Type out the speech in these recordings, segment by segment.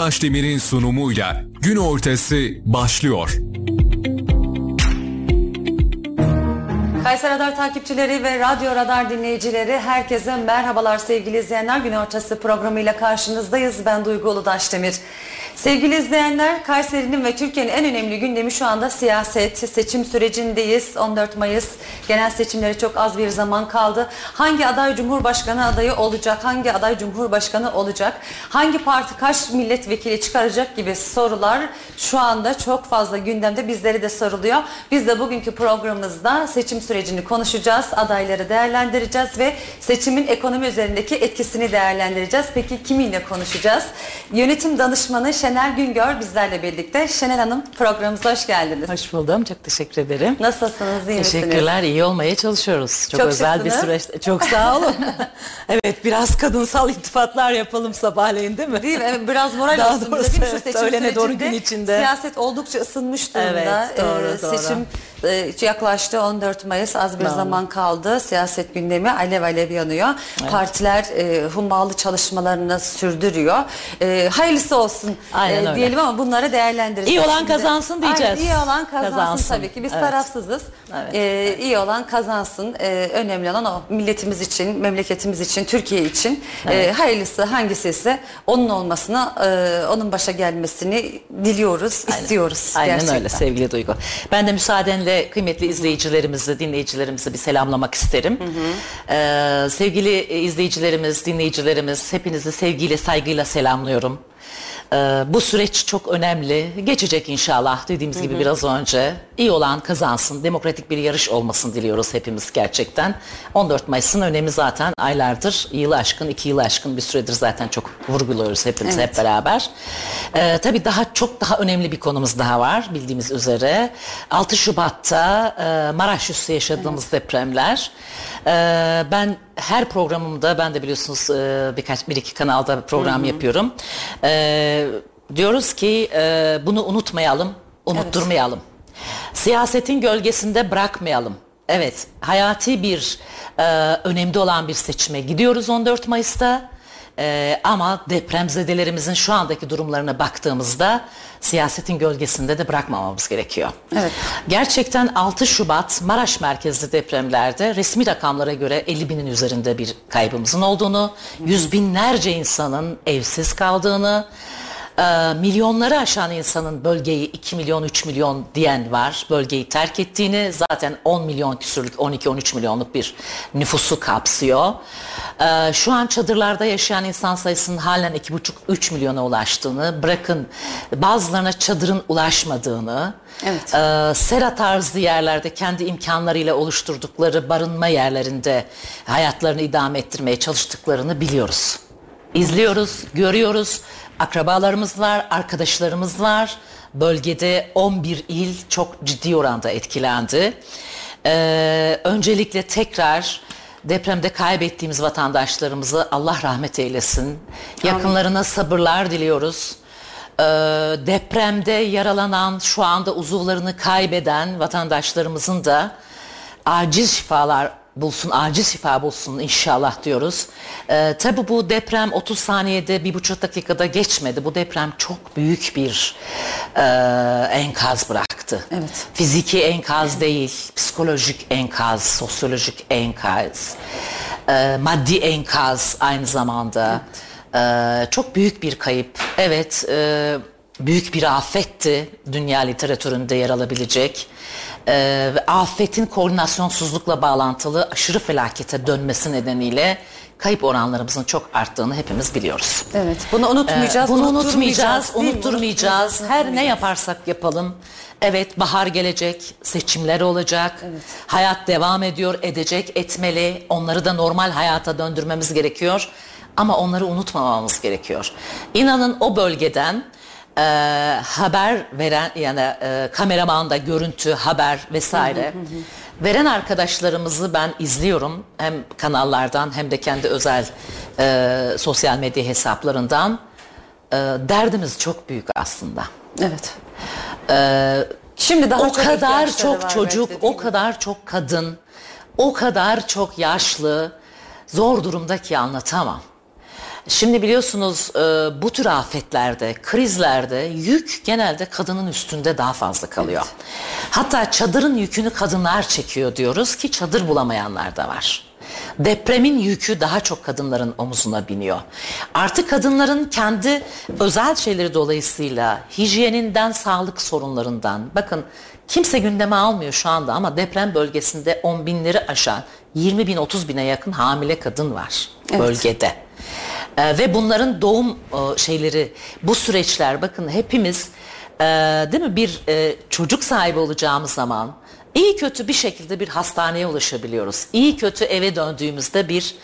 Taşdemir'in sunumuyla gün ortası başlıyor. Kayseri Radar takipçileri ve Radyo Radar dinleyicileri herkese merhabalar sevgili izleyenler. Gün ortası programıyla karşınızdayız. Ben Duygu Uludaşdemir. Sevgili izleyenler, Kayseri'nin ve Türkiye'nin en önemli gündemi şu anda siyaset, seçim sürecindeyiz. 14 Mayıs genel seçimlere çok az bir zaman kaldı. Hangi aday Cumhurbaşkanı adayı olacak, hangi aday Cumhurbaşkanı olacak, hangi parti kaç milletvekili çıkaracak gibi sorular şu anda çok fazla gündemde bizleri de soruluyor. Biz de bugünkü programımızda seçim sürecini konuşacağız, adayları değerlendireceğiz ve seçimin ekonomi üzerindeki etkisini değerlendireceğiz. Peki kiminle konuşacağız? Yönetim danışmanı Şenel Güngör bizlerle birlikte. Şenel Hanım programımıza hoş geldiniz. Hoş buldum. Çok teşekkür ederim. Nasılsınız? iyi misiniz? Teşekkürler. iyi olmaya çalışıyoruz. Çok, Çok özel bir şıksınız. süreç. Çok sağ olun. evet biraz kadınsal iltifatlar yapalım sabahleyin değil mi? Değil mi? Evet, biraz moral Daha olsun doğrusu bize değil mi? Şu evet, seçim öğlene doğru gün içinde. Siyaset oldukça ısınmış durumda. Evet, doğru, Ee, doğru. Seçim e, yaklaştı 14 Mayıs az bir Doğru. zaman kaldı. Siyaset gündemi alev alev yanıyor. Partiler e, hummalı çalışmalarını sürdürüyor. E, hayırlısı olsun Aynen e, öyle. diyelim ama bunları değerlendireceğiz. İyi olan şimdi. kazansın diyeceğiz. Aynen, iyi olan kazansın, Kazansın. tabii ki. Biz Evet. tarafsızız. Evet, E, iyi olan kazansın. E, önemli olan o milletimiz için, memleketimiz için, Türkiye için. E, hayırlısı hangisi ise onun olmasını, e, onun başa gelmesini diliyoruz, istiyoruz. Aynen gerçekten. öyle sevgili Duygu. Ben de müsaadenle kıymetli izleyicilerimizi, dinleyicilerimizi bir selamlamak isterim. Ee, sevgili izleyicilerimiz, dinleyicilerimiz hepinizi sevgiyle, saygıyla selamlıyorum. Ee, bu süreç çok önemli. Geçecek inşallah dediğimiz gibi biraz önce. İyi olan kazansın. Demokratik bir yarış olmasını diliyoruz hepimiz gerçekten. 14 Mayıs'ın önemi zaten aylardır, yılı aşkın, iki yılı aşkın bir süredir zaten çok vurguluyoruz hepimiz Evet. hep beraber. Ee, tabii daha çok daha önemli bir konumuz daha var bildiğimiz üzere. 6 Şubat'ta e, Maraş üssü yaşadığımız depremler. Ee, ben her programımda ben de biliyorsunuz e, birkaç bir iki kanalda program yapıyorum. Ee, diyoruz ki e, bunu unutmayalım, unutturmayalım. Siyasetin gölgesinde bırakmayalım. Evet, hayati bir e, önemli olan bir seçime gidiyoruz 14 Mayıs'ta. Ee, ama depremzedelerimizin şu andaki durumlarına baktığımızda siyasetin gölgesinde de bırakmamamız gerekiyor. Evet. Gerçekten 6 Şubat Maraş merkezli depremlerde resmi rakamlara göre 50 binin üzerinde bir kaybımızın olduğunu, yüz binlerce insanın evsiz kaldığını, e, milyonları aşan insanın bölgeyi 2 milyon 3 milyon diyen var. Bölgeyi terk ettiğini zaten 10 milyon küsürlük 12-13 milyonluk bir nüfusu kapsıyor. E, şu an çadırlarda yaşayan insan sayısının halen 2,5-3 milyona ulaştığını bırakın bazılarına çadırın ulaşmadığını Evet. e, sera tarzı yerlerde kendi imkanlarıyla oluşturdukları barınma yerlerinde hayatlarını idame ettirmeye çalıştıklarını biliyoruz. İzliyoruz, görüyoruz. Akrabalarımız var, arkadaşlarımız var. Bölgede 11 il çok ciddi oranda etkilendi. Ee, öncelikle tekrar depremde kaybettiğimiz vatandaşlarımızı Allah rahmet eylesin. Yakınlarına sabırlar diliyoruz. Ee, depremde yaralanan, şu anda uzuvlarını kaybeden vatandaşlarımızın da acil şifalar bulsun, acil şifa bulsun inşallah diyoruz. Ee, tabii bu deprem 30 saniyede, bir buçuk dakikada geçmedi. Bu deprem çok büyük bir e, enkaz bıraktı. Evet. Fiziki enkaz değil, psikolojik enkaz, sosyolojik enkaz, e, maddi enkaz aynı zamanda. E, çok büyük bir kayıp. Evet, e, büyük bir afetti dünya literatüründe yer alabilecek. E, ve afetin koordinasyonsuzlukla bağlantılı aşırı felakete dönmesi nedeniyle kayıp oranlarımızın çok arttığını hepimiz biliyoruz. Evet. Bunu unutmayacağız. Ee, bunu unutmayacağız, unutturmayacağız. Her ne yaparsak yapalım. Evet bahar gelecek, seçimler olacak. Hayat devam ediyor, edecek, etmeli. Onları da normal hayata döndürmemiz gerekiyor. Ama onları unutmamamız gerekiyor. İnanın o bölgeden e, haber veren yani e, kameramanda görüntü, haber vesaire veren arkadaşlarımızı ben izliyorum. Hem kanallardan hem de kendi özel e, sosyal medya hesaplarından. E, derdimiz çok büyük aslında. Evet. Ee, Şimdi daha o çok kadar ihtiyaçları çok var çocuk, belki de, değil o mi? kadar çok kadın, o kadar çok yaşlı, zor durumda ki anlatamam. Şimdi biliyorsunuz e, bu tür afetlerde, krizlerde yük genelde kadının üstünde daha fazla kalıyor. Hatta çadırın yükünü kadınlar çekiyor diyoruz ki çadır bulamayanlar da var. Depremin yükü daha çok kadınların omuzuna biniyor. Artık kadınların kendi özel şeyleri dolayısıyla hijyeninden, sağlık sorunlarından bakın kimse gündeme almıyor şu anda ama deprem bölgesinde 10 binleri aşan 20 bin 30 bine yakın hamile kadın var bölgede. Ee, ve bunların doğum e, şeyleri bu süreçler bakın hepimiz e, değil mi bir e, çocuk sahibi olacağımız zaman iyi kötü bir şekilde bir hastaneye ulaşabiliyoruz. İyi kötü eve döndüğümüzde bir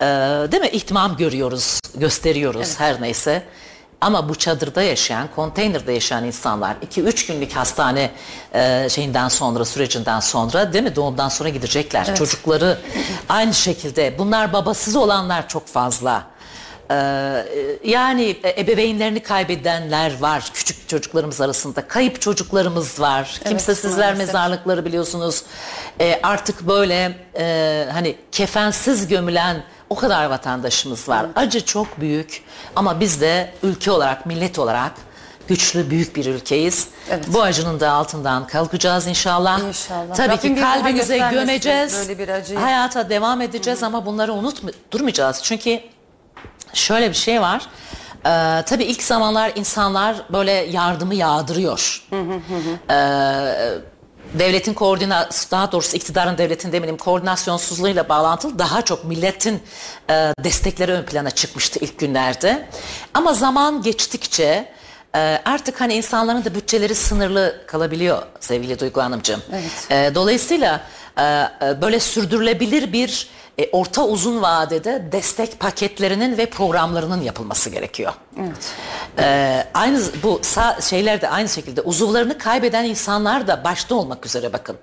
e, değil mi ihtimam görüyoruz, gösteriyoruz her neyse. Ama bu çadırda yaşayan, konteynerde yaşayan insanlar 2-3 günlük hastane e, şeyinden sonra, sürecinden sonra değil mi doğumdan sonra gidecekler. Çocukları aynı şekilde bunlar babasız olanlar çok fazla. Ee, yani ebeveynlerini kaybedenler var küçük çocuklarımız arasında. Kayıp çocuklarımız var. Kimsesizler maalesef. mezarlıkları biliyorsunuz. Ee, artık böyle e, hani kefensiz gömülen o kadar vatandaşımız var. Acı çok büyük ama biz de ülke olarak, millet olarak güçlü, büyük bir ülkeyiz. Evet. Bu acının da altından kalkacağız inşallah. İnşallah. Tabii Rabbim ki kalbimize gömeceğiz. böyle bir acıyı. Hayata devam edeceğiz ama bunları unutma, durmayacağız. Çünkü şöyle bir şey var. Ee, tabii ilk zamanlar insanlar böyle yardımı yağdırıyor. Ee, devletin koordinasyon, daha doğrusu iktidarın devletin demeyelim koordinasyonsuzluğuyla bağlantılı daha çok milletin e, destekleri ön plana çıkmıştı ilk günlerde. Ama zaman geçtikçe e, artık hani insanların da bütçeleri sınırlı kalabiliyor sevgili Duygu Hanımcığım. E, dolayısıyla e, e, böyle sürdürülebilir bir e, orta uzun vadede destek paketlerinin ve programlarının yapılması gerekiyor. Ee, aynı bu sağ, şeyler de aynı şekilde uzuvlarını kaybeden insanlar da başta olmak üzere bakın.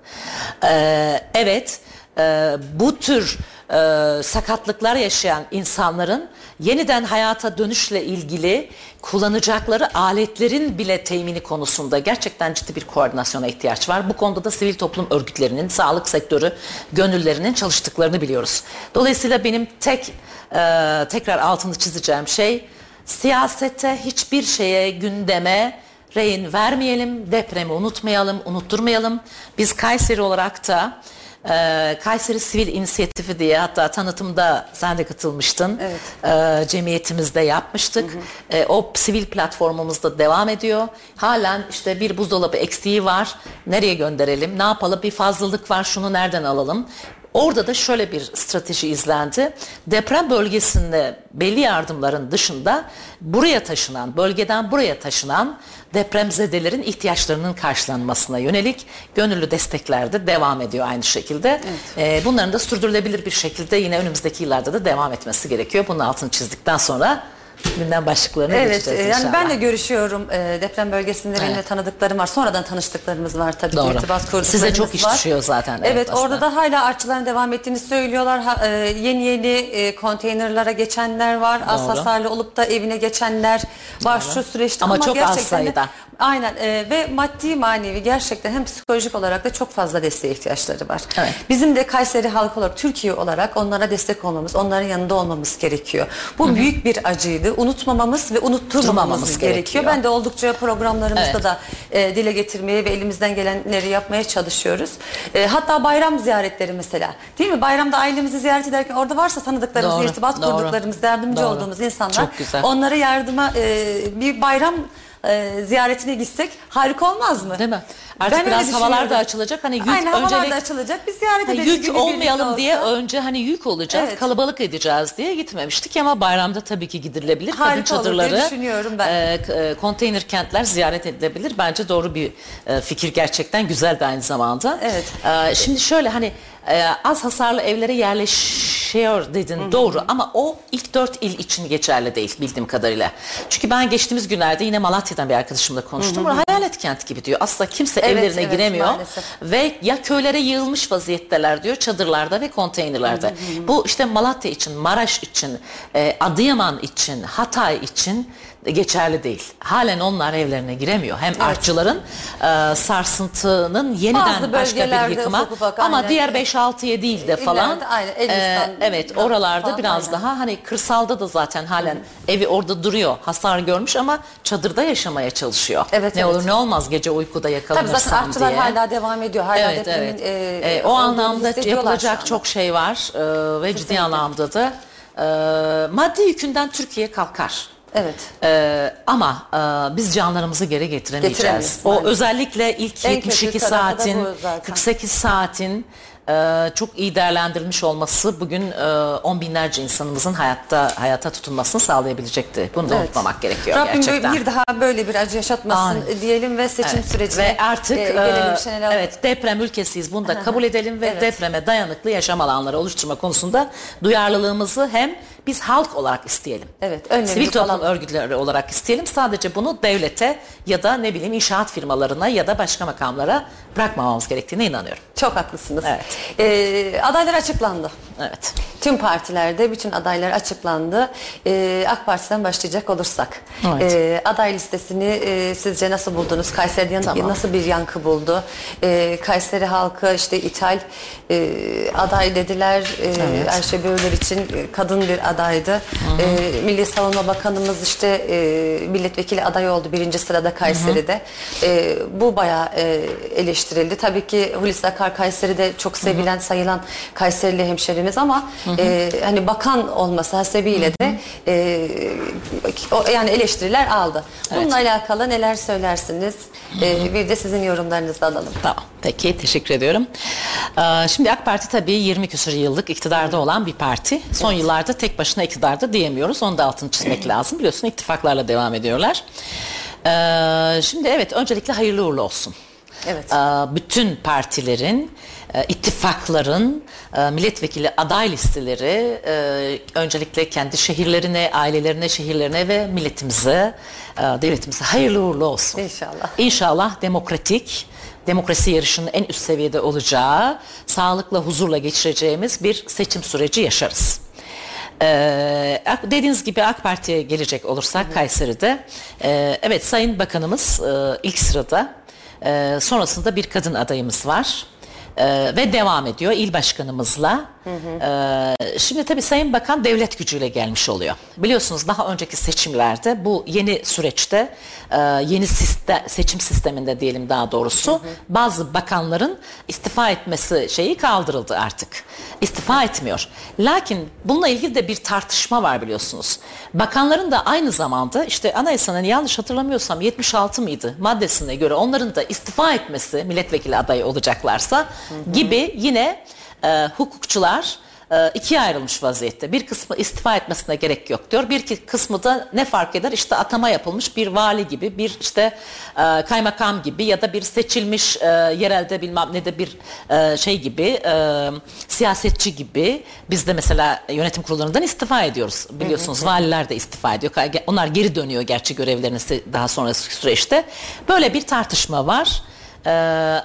Ee, evet e, bu tür e, sakatlıklar yaşayan insanların yeniden hayata dönüşle ilgili kullanacakları aletlerin bile temini konusunda gerçekten ciddi bir koordinasyona ihtiyaç var. Bu konuda da sivil toplum örgütlerinin, sağlık sektörü gönüllerinin çalıştıklarını biliyoruz. Dolayısıyla benim tek e, tekrar altını çizeceğim şey siyasete hiçbir şeye gündeme rehin vermeyelim, depremi unutmayalım, unutturmayalım. Biz Kayseri olarak da e, Kayseri Sivil İnisiyatifi diye hatta tanıtımda sen de katılmıştın. E, cemiyetimizde yapmıştık. E, o sivil platformumuzda devam ediyor. Halen işte bir buzdolabı eksiği var. Nereye gönderelim? Ne yapalım? Bir fazlalık var. Şunu nereden alalım? Orada da şöyle bir strateji izlendi. Deprem bölgesinde belli yardımların dışında buraya taşınan, bölgeden buraya taşınan depremzedelerin ihtiyaçlarının karşılanmasına yönelik gönüllü destekler de devam ediyor aynı şekilde. Ee, bunların da sürdürülebilir bir şekilde yine önümüzdeki yıllarda da devam etmesi gerekiyor. Bunun altını çizdikten sonra gündem başlıklarına Evet, geçeceğiz e, yani inşallah. ben de görüşüyorum e, deprem bölgesinde benim de Evet. tanıdıklarım var. Sonradan tanıştıklarımız var tabii Doğru. ki irtibat kurduklarımız Size çok iş var. düşüyor zaten, evet, Evet, orada aslında. da hala artçıların devam ettiğini söylüyorlar. Ha, e, yeni yeni e, konteynerlara geçenler var. Az Doğru. hasarlı olup da evine geçenler var şu süreçte. Ama çok az gerçekten de- sayıda. Aynen e, ve maddi manevi gerçekten hem psikolojik olarak da çok fazla desteğe ihtiyaçları var. Evet. Bizim de Kayseri halkı olarak Türkiye olarak onlara destek olmamız, onların yanında olmamız gerekiyor. Bu büyük bir acıydı. Unutmamamız ve unutturmamamız gerekiyor. gerekiyor. Ben de oldukça programlarımızda Evet. da e, dile getirmeye ve elimizden gelenleri yapmaya çalışıyoruz. E, hatta bayram ziyaretleri mesela. Değil mi? Bayramda ailemizi ziyaret ederken orada varsa tanıdıklarımız, Doğru, irtibat doğru. kurduklarımız, yardımcı Doğru. olduğumuz insanlar. Onlara yardıma e, bir bayram e, ziyaretine gitsek harika olmaz mı? Değil mi? Artık Ben biraz havalar da açılacak. Hani yük Aynen havalar öncelik- da açılacak. Biz ziyaret Ha, ederiz. yük olmayalım diye önce hani yük olacağız, Evet. kalabalık edeceğiz diye gitmemiştik ama bayramda tabii ki gidilebilir. Harika Kadın olur çadırları, düşünüyorum ben. e, e, konteyner kentler ziyaret edilebilir. Bence doğru bir e, fikir gerçekten güzel de aynı zamanda. Evet. E, şimdi şöyle hani e, az hasarlı evlere yerleşiyor dedin doğru ama o ilk dört il için geçerli değil bildiğim kadarıyla. Çünkü ben geçtiğimiz günlerde yine Malatya'dan bir arkadaşımla konuştum. Orada hayalet kent gibi diyor. Aslında kimse Evet, evlerine evet, giremiyor. maalesef. Ve ya köylere yığılmış vaziyetteler diyor çadırlarda ve konteynerlerde. Bu işte Malatya için, Maraş için, e, Adıyaman için, Hatay için geçerli değil. Halen onlar evlerine giremiyor. Hem artçıların e, sarsıntının yeniden başka bir yıkıma ama diğer 5 5-6'ya değil de falan. İleride, aynen, Elbistan, evet oralarda falan, biraz aynen. daha hani kırsalda da zaten halen evi orada duruyor. Hasar görmüş ama çadırda yaşamaya çalışıyor. Evet, ne evet. olur ne olmaz gece uykuda Tabii yakalanırsam zaten artçılar diye. hala devam ediyor. Hala Evet evet. e, Ee, o anlamda yapılacak çok şey var Ee, ve ciddi anlamda da e, maddi yükünden Türkiye kalkar. Evet. Ee, ama e, biz canlarımızı geri getiremeyeceğiz. O maalesef. özellikle ilk En 72 kötü tarafı da saatin, bu zaten. 48 saatin e, çok iyi değerlendirilmiş olması bugün e, on binlerce insanımızın hayatta hayata tutunmasını sağlayabilecekti. Bunu da Evet. unutmamak gerekiyor Rabbim gerçekten. bir daha böyle bir acı yaşatmasın Aynen. diyelim ve seçim Evet. sürecine ve artık e, e, gelelim Şenel evet deprem ülkesiyiz bunu da kabul edelim ve Evet. depreme dayanıklı yaşam alanları oluşturma konusunda duyarlılığımızı hem biz halk olarak isteyelim. Evet, önlemimizi Sivil toplum örgütleri olarak isteyelim. Sadece bunu devlete ya da ne bileyim inşaat firmalarına ya da başka makamlara bırakmamamız gerektiğine inanıyorum. Çok haklısınız. Evet. E, adaylar açıklandı. Evet. Tüm partilerde bütün adaylar açıklandı. Ee, AK Parti'den başlayacak olursak. Evet. Ee, aday listesini e, sizce nasıl buldunuz? Kayseri'de Tamam. nasıl bir yankı buldu? Ee, Kayseri halkı işte ithal e, aday dediler. Ee, Evet. Ayşe Böğür için e, kadın bir adaydı. Ee, Milli Savunma Bakanımız işte e, milletvekili adayı oldu birinci sırada Kayseri'de. Ee, bu bayağı e, eleştirildi. Tabii ki Hulusi Akar Kayseri'de çok sevilen sayılan Kayserili hemşerimiz ama e, hani bakan olması hasebiyle de e, o, yani eleştiriler aldı. Bununla alakalı neler söylersiniz? Ee, bir de sizin yorumlarınızı alalım. Tamam. Peki teşekkür ediyorum. Ee, şimdi AK Parti tabii 20 küsur yıllık iktidarda olan bir parti. Son yıllarda tek başına iktidarda diyemiyoruz. Onu da altını çizmek lazım. Biliyorsun ittifaklarla devam ediyorlar. Ee, şimdi evet öncelikle hayırlı uğurlu olsun. Evet. Ee, bütün partilerin, ittifakların, e, milletvekili aday listeleri e, öncelikle kendi şehirlerine, ailelerine, şehirlerine ve milletimize, e, devletimize hayırlı uğurlu olsun. İnşallah. İnşallah demokratik, demokrasi yarışının en üst seviyede olacağı, sağlıkla, huzurla geçireceğimiz bir seçim süreci yaşarız. Ee, dediğiniz gibi AK Parti'ye gelecek olursak Kayseri'de, e, evet Sayın Bakanımız e, ilk sırada, e, sonrasında bir kadın adayımız var. E, ve devam ediyor il başkanımızla. E, şimdi tabii Sayın Bakan devlet gücüyle gelmiş oluyor. Biliyorsunuz daha önceki seçimlerde bu yeni süreçte e, yeni siste- seçim sisteminde diyelim daha doğrusu bazı bakanların istifa etmesi şeyi kaldırıldı artık. İstifa etmiyor. Lakin bununla ilgili de bir tartışma var biliyorsunuz. Bakanların da aynı zamanda işte anayasanın yanlış hatırlamıyorsam 76 mıydı maddesine göre onların da istifa etmesi milletvekili adayı olacaklarsa gibi yine e, hukukçular e, ikiye ayrılmış vaziyette. Bir kısmı istifa etmesine gerek yok diyor. Bir kısmı da ne fark eder? İşte atama yapılmış bir vali gibi, bir işte e, kaymakam gibi ya da bir seçilmiş e, yerelde bilmem ne de bir e, şey gibi, e, siyasetçi gibi. Biz de mesela yönetim kurullarından istifa ediyoruz. Biliyorsunuz valiler de istifa ediyor. Onlar geri dönüyor gerçi görevlerine se- daha sonraki süreçte. Böyle bir tartışma var. Ee,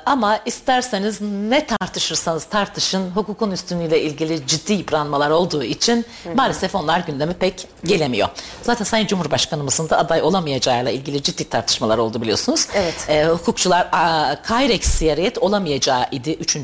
ama isterseniz ne tartışırsanız tartışın hukukun üstünlüğüyle ilgili ciddi yıpranmalar olduğu için maalesef onlar gündeme pek gelemiyor. Zaten Sayın Cumhurbaşkanımızın da aday olamayacağıyla ilgili ciddi tartışmalar oldu biliyorsunuz. Evet. Ee, hukukçular aa, Kayreksiyeriyet olamayacağı idi 3.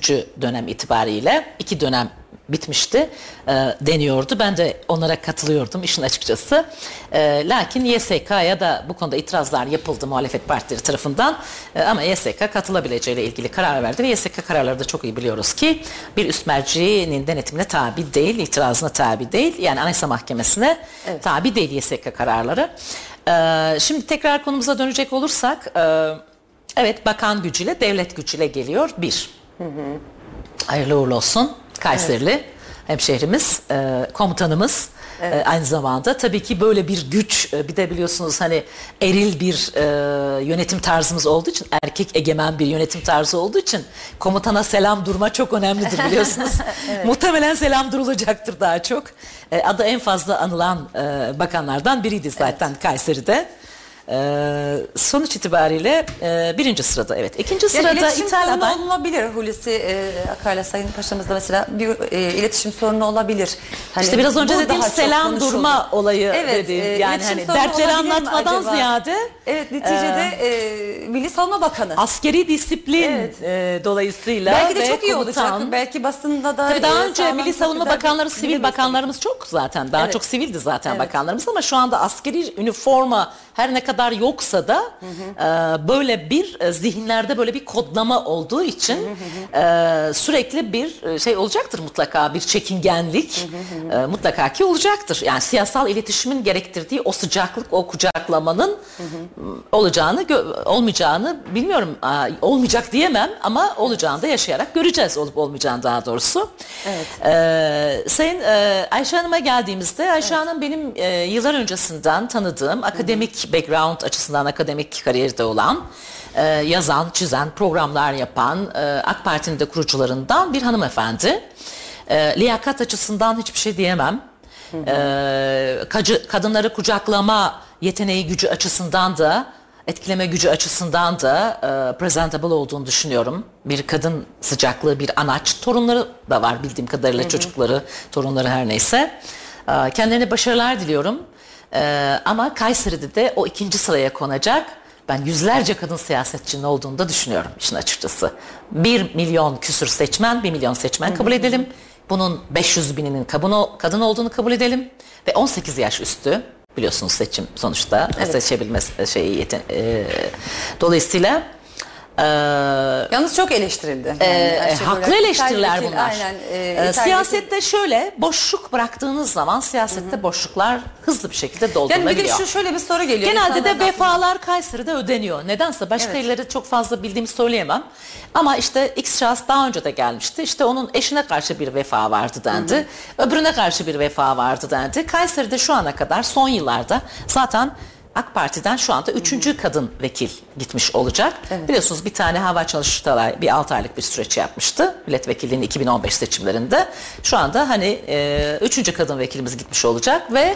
dönem itibariyle. iki dönem bitmişti e, deniyordu. Ben de onlara katılıyordum işin açıkçası. E, lakin YSK'ya da bu konuda itirazlar yapıldı muhalefet partileri tarafından. E, ama YSK katılabileceğiyle ilgili karar verdi ve YSK kararları da çok iyi biliyoruz ki bir üst mercinin denetimine tabi değil, itirazına tabi değil. Yani Anayasa Mahkemesi'ne tabi değil YSK kararları. E, şimdi tekrar konumuza dönecek olursak e, evet bakan gücüyle devlet gücüyle geliyor bir. Hayırlı uğurlu olsun. Kayserili hemşehrimiz, e, komutanımız. E, aynı zamanda tabii ki böyle bir güç e, bir de biliyorsunuz hani eril bir e, yönetim tarzımız olduğu için erkek egemen bir yönetim tarzı olduğu için komutana selam durma çok önemlidir biliyorsunuz. Muhtemelen selam durulacaktır daha çok. E, adı en fazla anılan e, bakanlardan biriydi zaten Kayseri'de. Ee, sonuç itibariyle e, birinci sırada evet. İkinci Yani sırada iletişim İtalya sorunu olabilir Hulusi e, Akar'la Sayın Paşa'mızda mesela bir e, iletişim sorunu olabilir. Hani İşte biraz önce dediğim selam durma olayı Evet, dediğim e, yani iletişim hani dertleri anlatmadan ziyade Evet neticede e, Milli Savunma Bakanı. askeri disiplin Evet. e, dolayısıyla belki de çok iyi komutan- olacak. Belki basında da Tabii daha e, önce sağlam Milli Savunma Bakanları, sivil bakanlarımız çok zaten. Daha Evet. çok sivildi zaten Evet. bakanlarımız ama şu anda askeri üniforma her ne kadar yoksa da e, böyle bir e, zihinlerde böyle bir kodlama olduğu için e, sürekli bir e, şey olacaktır mutlaka bir çekingenlik e, mutlaka ki olacaktır. Yani siyasal iletişimin gerektirdiği o sıcaklık, o kucaklamanın olacağını gö- olmayacağını bilmiyorum. Aa, olmayacak diyemem ama olacağını da yaşayarak göreceğiz olup olmayacağını daha doğrusu. Evet. Ee, Sayın e, Ayşe Hanım'a geldiğimizde Ayşe Hanım benim e, yıllar öncesinden tanıdığım akademik background açısından akademik kariyerde olan e, yazan, çizen, programlar yapan e, AK Parti'nin de kurucularından bir hanımefendi. E, liyakat açısından hiçbir şey diyemem. E, kacı- kadınları kucaklama yeteneği gücü açısından da etkileme gücü açısından da e, presentable olduğunu düşünüyorum. Bir kadın sıcaklığı, bir anaç. Torunları da var bildiğim kadarıyla çocukları, torunları her neyse. E, kendilerine başarılar diliyorum. E, ama Kayseri'de de o ikinci sıraya konacak. Ben yüzlerce kadın siyasetçinin olduğunu da düşünüyorum işin açıkçası. Bir milyon küsür seçmen, bir milyon seçmen kabul edelim. Bunun 500 bininin kadın, olduğunu kabul edelim. Ve 18 yaş üstü biliyorsunuz seçim sonuçta seçebilme şeyi yeten, e, dolayısıyla e, Yalnız çok eleştirildi. e, Yani şey haklı eleştiriler İthal- bunlar. Aynen. e, E, ithal- siyasette şöyle boşluk bıraktığınız zaman siyasette boşluklar hızlı bir şekilde Yani bir doldurulabiliyor. de şu şöyle bir soru geliyor. Genelde de vefalar Kayseri'de ödeniyor. Nedense başka Evet. illeri çok fazla bildiğimi söyleyemem. Ama işte X şahıs daha önce de gelmişti. İşte onun eşine karşı bir vefa vardı dendi. Öbürüne karşı bir vefa vardı dendi. Kayseri'de şu ana kadar son yıllarda zaten AK Parti'den şu anda üçüncü kadın vekil gitmiş olacak. Biliyorsunuz bir tane hava çalıştay bir 6 aylık bir süreç yapmıştı. Milletvekilliğinin 2015 seçimlerinde. Şu anda hani e, üçüncü kadın vekilimiz gitmiş olacak ve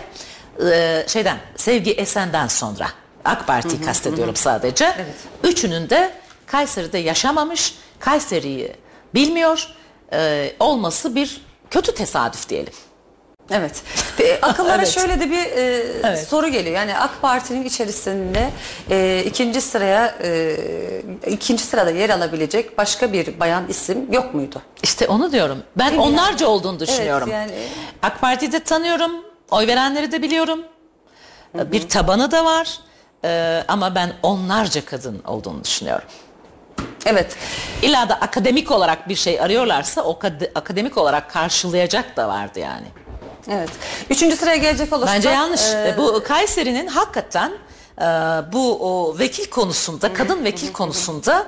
e, şeyden Sevgi Esen'den sonra AK Parti'yi kastediyorum sadece. Üçünün de Kayseri'de yaşamamış, Kayseri'yi bilmiyor e, olması bir kötü tesadüf diyelim. Evet. Ve akıllara Evet. şöyle de bir e, Evet. soru geliyor. Yani AK Parti'nin içerisinde e, ikinci sıraya e, ikinci sırada yer alabilecek başka bir bayan isim yok muydu? İşte onu diyorum. Ben Değil onlarca yani? olduğunu düşünüyorum. yani- AK Parti'yi de tanıyorum. Oy verenleri de biliyorum. Bir tabanı da var. E, ama ben onlarca kadın olduğunu düşünüyorum. Evet. İlla da akademik olarak bir şey arıyorlarsa o kad- akademik olarak karşılayacak da vardı yani. Evet. Üçüncü sıraya gelecek olursak. Bence yanlış. e, Bu Kayseri'nin hakikaten e, bu o vekil konusunda, kadın vekil konusunda e,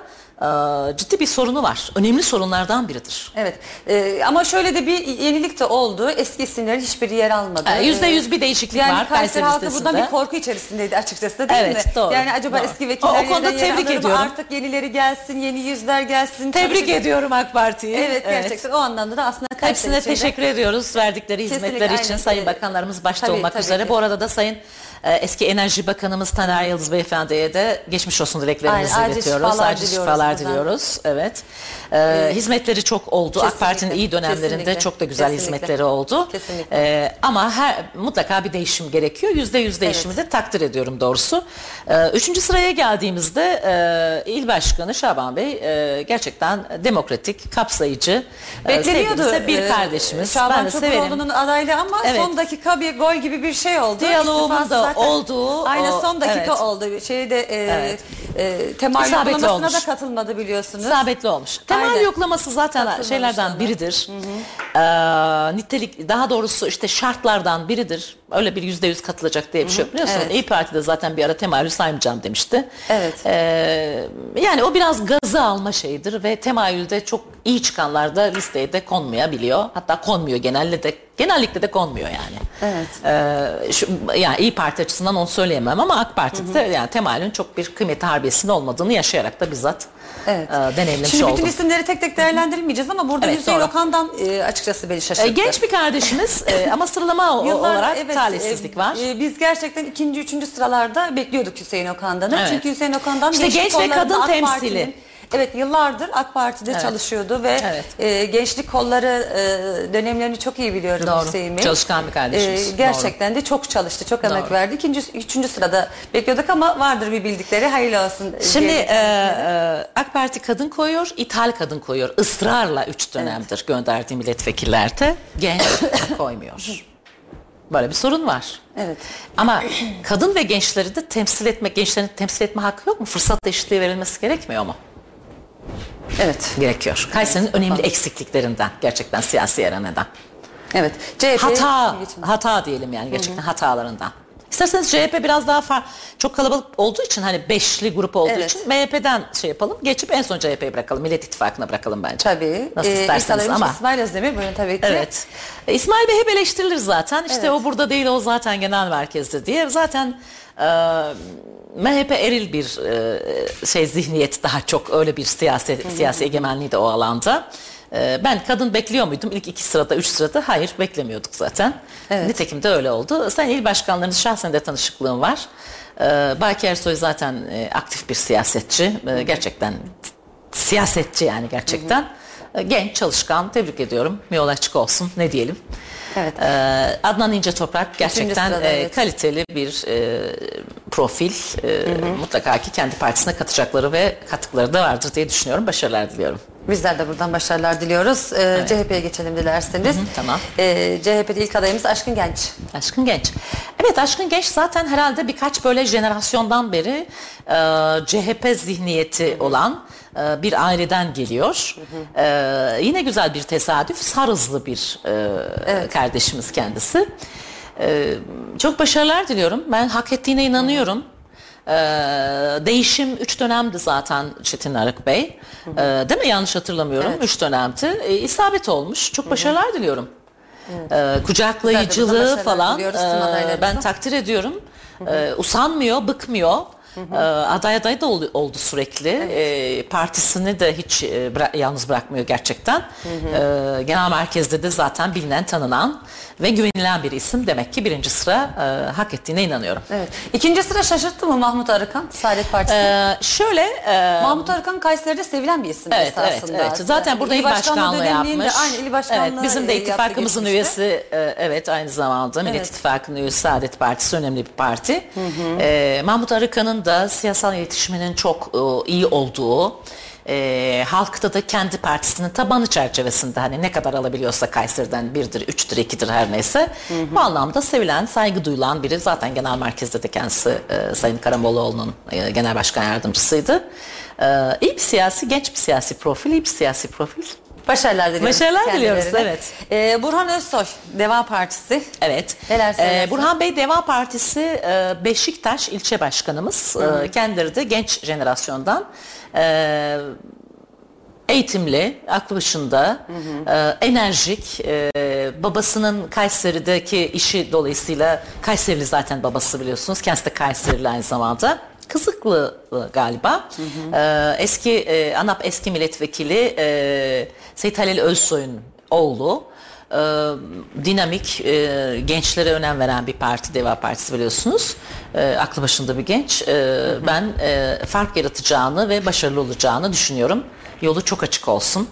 ciddi bir sorunu var. Önemli sorunlardan biridir. Evet. E, ama şöyle de bir yenilik de oldu. Eski isimlerin hiçbiri yer almadı. Yüzde yüz bir değişiklik yani var Kayseri halkı bundan bir korku içerisindeydi açıkçası değil Evet, mi? doğru, Yani acaba doğru. eski vekiller O- o konuda tebrik ediyorum. Artık yenileri gelsin, yeni yüzler gelsin. Tebrik Tabii ediyorum AK Parti'yi. Evet, gerçekten o anlamda da aslında Kayseri Hepsine içinde- teşekkür ediyoruz verdikleri Kesinlikle, hizmetler için. Sayın Ee, Bakanlarımız başta tabii, olmak tabii üzere. ki. Bu arada da Sayın e, eski Enerji Bakanımız Taner Yıldız Beyefendi'ye de geçmiş olsun dileklerimizi Aynen, acil iletiyoruz. şifalar acil diliyoruz şifalar buradan. diliyoruz. Evet. Ee, hizmetleri çok oldu. AK kesinlikle, Parti'nin iyi dönemlerinde kesinlikle, çok da güzel kesinlikle. hizmetleri oldu. Kesinlikle. Ee, ama her mutlaka bir değişim gerekiyor. Yüzde yüz değişimi de takdir ediyorum doğrusu. Ee, üçüncü sıraya geldiğimizde e, İl Başkanı Şaban Bey e, gerçekten demokratik, kapsayıcı, e, Bekleniyordu. sevgilisi bir e, kardeşimiz. Şaban ben de severim. Çukuroğlu'nun adaylığı ama Evet. son dakika bir gol gibi bir şey oldu. Diyaloğumun da zaten olduğu, Aynen o- son dakika evet. oldu. Şeyde e, Evet. e, temayül İsabetli uygulamasına olmuş. da katılmadı biliyorsunuz. İsabetli olmuş. Temel Aynen. yoklaması zaten Katılmamış şeylerden ona. biridir. Ee, nitelik daha doğrusu işte şartlardan biridir. Öyle bir yüzde yüz katılacak diye bir şey yok. Biliyorsun Evet. İyi Parti'de zaten bir ara temayülü saymayacağım demişti. Evet. Ee, yani o biraz gazı alma şeyidir ve temayülde çok iyi çıkanlar da listeye de konmayabiliyor. Hatta konmuyor genelde de genellikle de konmuyor yani. Evet. Ee, şu, yani İyi Parti açısından onu söyleyemem ama AK Parti'de yani temayülün çok bir kıymeti harbiyesinde olmadığını yaşayarak da bizzat Evet. e, deneyimlemiş Şimdi bütün oldum. isimleri tek tek değerlendirmeyeceğiz ama burada Evet, Hüseyin. Okan'dan e, açıkçası beni E, şaşırttı. genç bir kardeşimiz e, ama sıralama Yıllar, olarak evet, talihsizlik e, var. e, biz gerçekten ikinci, üçüncü sıralarda bekliyorduk Hüseyin Okan'dan. Evet. Çünkü Hüseyin Okan'dan İşte genç ve kadın temsili. Evet yıllardır AK Parti'de Evet. çalışıyordu ve Evet. e, gençlik kolları e, dönemlerini çok iyi biliyorum Doğru. Hüseyin Bey. Çalışkan bir kardeşimiz. E, gerçekten de çok çalıştı, çok emek Doğru. verdi. İkinci, üçüncü sırada bekliyorduk ama vardır bir bildikleri. Hayırlı olsun. Şimdi diyelim e, e, AK Parti kadın koyuyor, ithal kadın koyuyor. Israrla üç dönemdir gönderdiği milletvekillerde genç koymuyor. Böyle bir sorun var. Evet. Ama kadın ve gençleri de temsil etme, gençlerin temsil etme hakkı yok mu? Fırsat eşitliği verilmesi gerekmiyor mu? Evet. Gerekiyor. Kayseri'nin önemli eksikliklerinden, gerçekten siyasi arenada. Evet. CHP Hata, hata diyelim yani gerçekten hatalarından. İsterseniz CHP biraz daha far, çok kalabalık olduğu için hani beşli grup olduğu Evet. için MHP'den şey yapalım. Geçip en son CHP'yi bırakalım. Millet İttifakı'na bırakalım bence. Tabii. Nasıl Ee, isterseniz ama. İsmail Özdemir buyurun tabii ki. Evet. E, İsmail Bey hep eleştirilir zaten. İşte Evet. o burada değil o zaten genel merkezde diye. Zaten e, MHP eril bir e, şey zihniyet daha çok öyle bir siyasi siyasi egemenliği de o alanda. E, ben kadın bekliyor muydum ilk iki sırada, üç sırada? Hayır beklemiyorduk zaten. Evet. Nitekim de öyle oldu. Sen il başkanlarınız şahsen de tanışıklığım var. E, Baki Ersoy zaten e, aktif bir siyasetçi. E, gerçekten siyasetçi yani gerçekten. Genç, çalışkan, tebrik ediyorum. Yol açık olsun. Ne diyelim. Evet. Ee, Adnan İnce Toprak gerçekten sırada, e, evet. kaliteli bir e, profil. E, Mutlaka ki kendi partisine katacakları ve katkıları da vardır diye düşünüyorum. Başarılar diliyorum. Bizler de buradan başarılar diliyoruz. Ee, CHP'ye geçelim dilerseniz. tamam. Ee, CHP'de ilk adayımız Aşkın Genç. Aşkın Genç. Evet Aşkın Genç zaten herhalde birkaç böyle jenerasyondan beri e, CHP zihniyeti olan e, bir aileden geliyor. E, yine güzel bir tesadüf. Sarızlı bir e, kardeşimiz kendisi. E, çok başarılar diliyorum. Ben hak ettiğine inanıyorum. E, değişim 3 dönemdi zaten Çetin Arık Bey. E, değil mi? Yanlış hatırlamıyorum. 3 dönemdi. E, isabet olmuş. Çok başarılar diliyorum. E, kucaklayıcılığı başarılar falan diliyoruz tüm e, adaylarımıza. ben takdir ediyorum. E, usanmıyor, bıkmıyor. E, aday aday da ol- oldu sürekli. E, partisini de hiç e, yalnız bırakmıyor gerçekten. E, genel merkezde de zaten bilinen, tanınan ve güvenilen bir isim. Demek ki birinci sıra e, hak ettiğine inanıyorum. Evet. İkinci sıra şaşırttı mı Mahmut Arıkan? Saadet Partisi. E, şöyle e, Mahmut Arıkan Kayseri'de sevilen bir isim Evet, evet, esasında. evet. Zaten burada il başkanlığı yapmış. Aynı il başkanlığı Evet, bizim de ittifakımızın üyesi, e, evet aynı zamanda Millet Evet. İttifakı'nın üyesi Saadet Partisi önemli bir parti. E, Mahmut Arıkan'ın da siyasal iletişiminin çok e, iyi olduğu, e, halkta da kendi partisinin tabanı çerçevesinde hani ne kadar alabiliyorsa Kayseri'den birdir, üçtür, ikidir her neyse bu anlamda sevilen, saygı duyulan biri. Zaten genel merkezde de kendisi e, Sayın Karamollaoğlu'nun e, genel başkan yardımcısıydı. E, iyi bir siyasi, genç bir siyasi profil, iyi bir siyasi profil. Başarılar diliyoruz. Başarılar diliyoruz, evet. Ee, Burhan Özsoy, Deva Partisi. Evet. Neler? Ee, Burhan Bey Deva Partisi e, Beşiktaş ilçe başkanımız. E, kendileri de genç jenerasyondan. E, eğitimli, aklı başında, e, enerjik, e, babasının Kayseri'deki işi dolayısıyla Kayserili zaten babası biliyorsunuz. Kendisi de Kayserili aynı zamanda. Kızıklı galiba. E, eski e, ANAP eski milletvekili e, Seyit Halil Özsoy'un oğlu. E, dinamik, e, gençlere önem veren bir parti, Deva Partisi biliyorsunuz. E, aklı başında bir genç. E, ben e, fark yaratacağını ve başarılı olacağını düşünüyorum. Yolu çok açık olsun.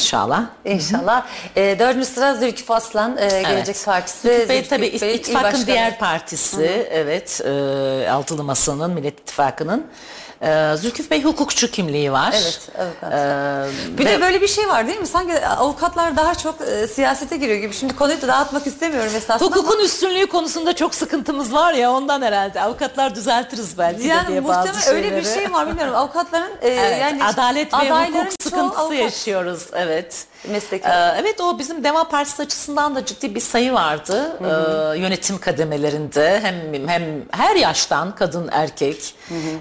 İnşallah. İnşallah. Ee, dördüncü sıra Zülküf Aslan, e, Gelecek Evet. Partisi. Zülküf Bey tabii Bey, ittifakın diğer partisi. Evet. E, Altılı Masa'nın, Millet İttifakı'nın. E, Zülküf Bey hukukçu kimliği var. Evet, avukat. E, Bir ve- de böyle bir şey var değil mi? Sanki avukatlar daha çok e, siyasete giriyor gibi. Şimdi konuyu da dağıtmak istemiyorum esasında Hukukun ama üstünlüğü konusunda çok sıkıntımız var ya ondan herhalde. Avukatlar düzeltiriz belki de yani diye bazı muhtemelen öyle bir şeyleri. şey var bilmiyorum. Avukatların e, Evet, yani adalet ve hukuk sıkıntısı avukat. yaşıyoruz. Evet. Mesleki. Ee, evet o bizim Deva Partisi açısından da ciddi bir sayı vardı. Ee, yönetim kademelerinde hem hem her yaştan kadın erkek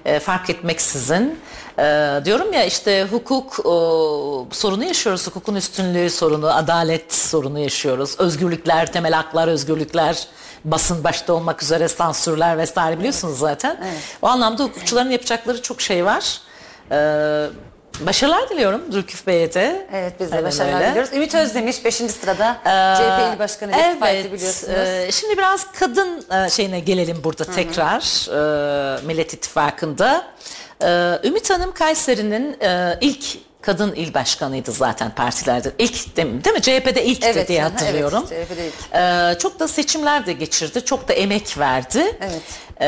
e, fark etmeksizin Ee, diyorum ya işte hukuk o, sorunu yaşıyoruz. Hukukun üstünlüğü sorunu, adalet sorunu yaşıyoruz. Özgürlükler, temel haklar, özgürlükler, basın başta olmak üzere sansürler vesaire biliyorsunuz zaten. O anlamda hukukçuların yapacakları çok şey var. Ee, Başarılar diliyorum Zülküf Bey'e. Evet biz de Aynen başarılar öyle. diliyoruz. Ümit Özdemiş 5. sırada Ee, CHP İl Başkanı evet, biliyorsunuz. e, şimdi biraz kadın e, şeyine gelelim burada tekrar e, Millet İttifakı'nda. E, Ümit Hanım Kayseri'nin e, ilk kadın il başkanıydı zaten partilerde. İlk değil mi? Değil mi? CHP'de ilk Evet, diye hatırlıyorum. evet, CHP'de ilk. E, çok da seçimler de geçirdi. Çok da emek verdi. Evet. E,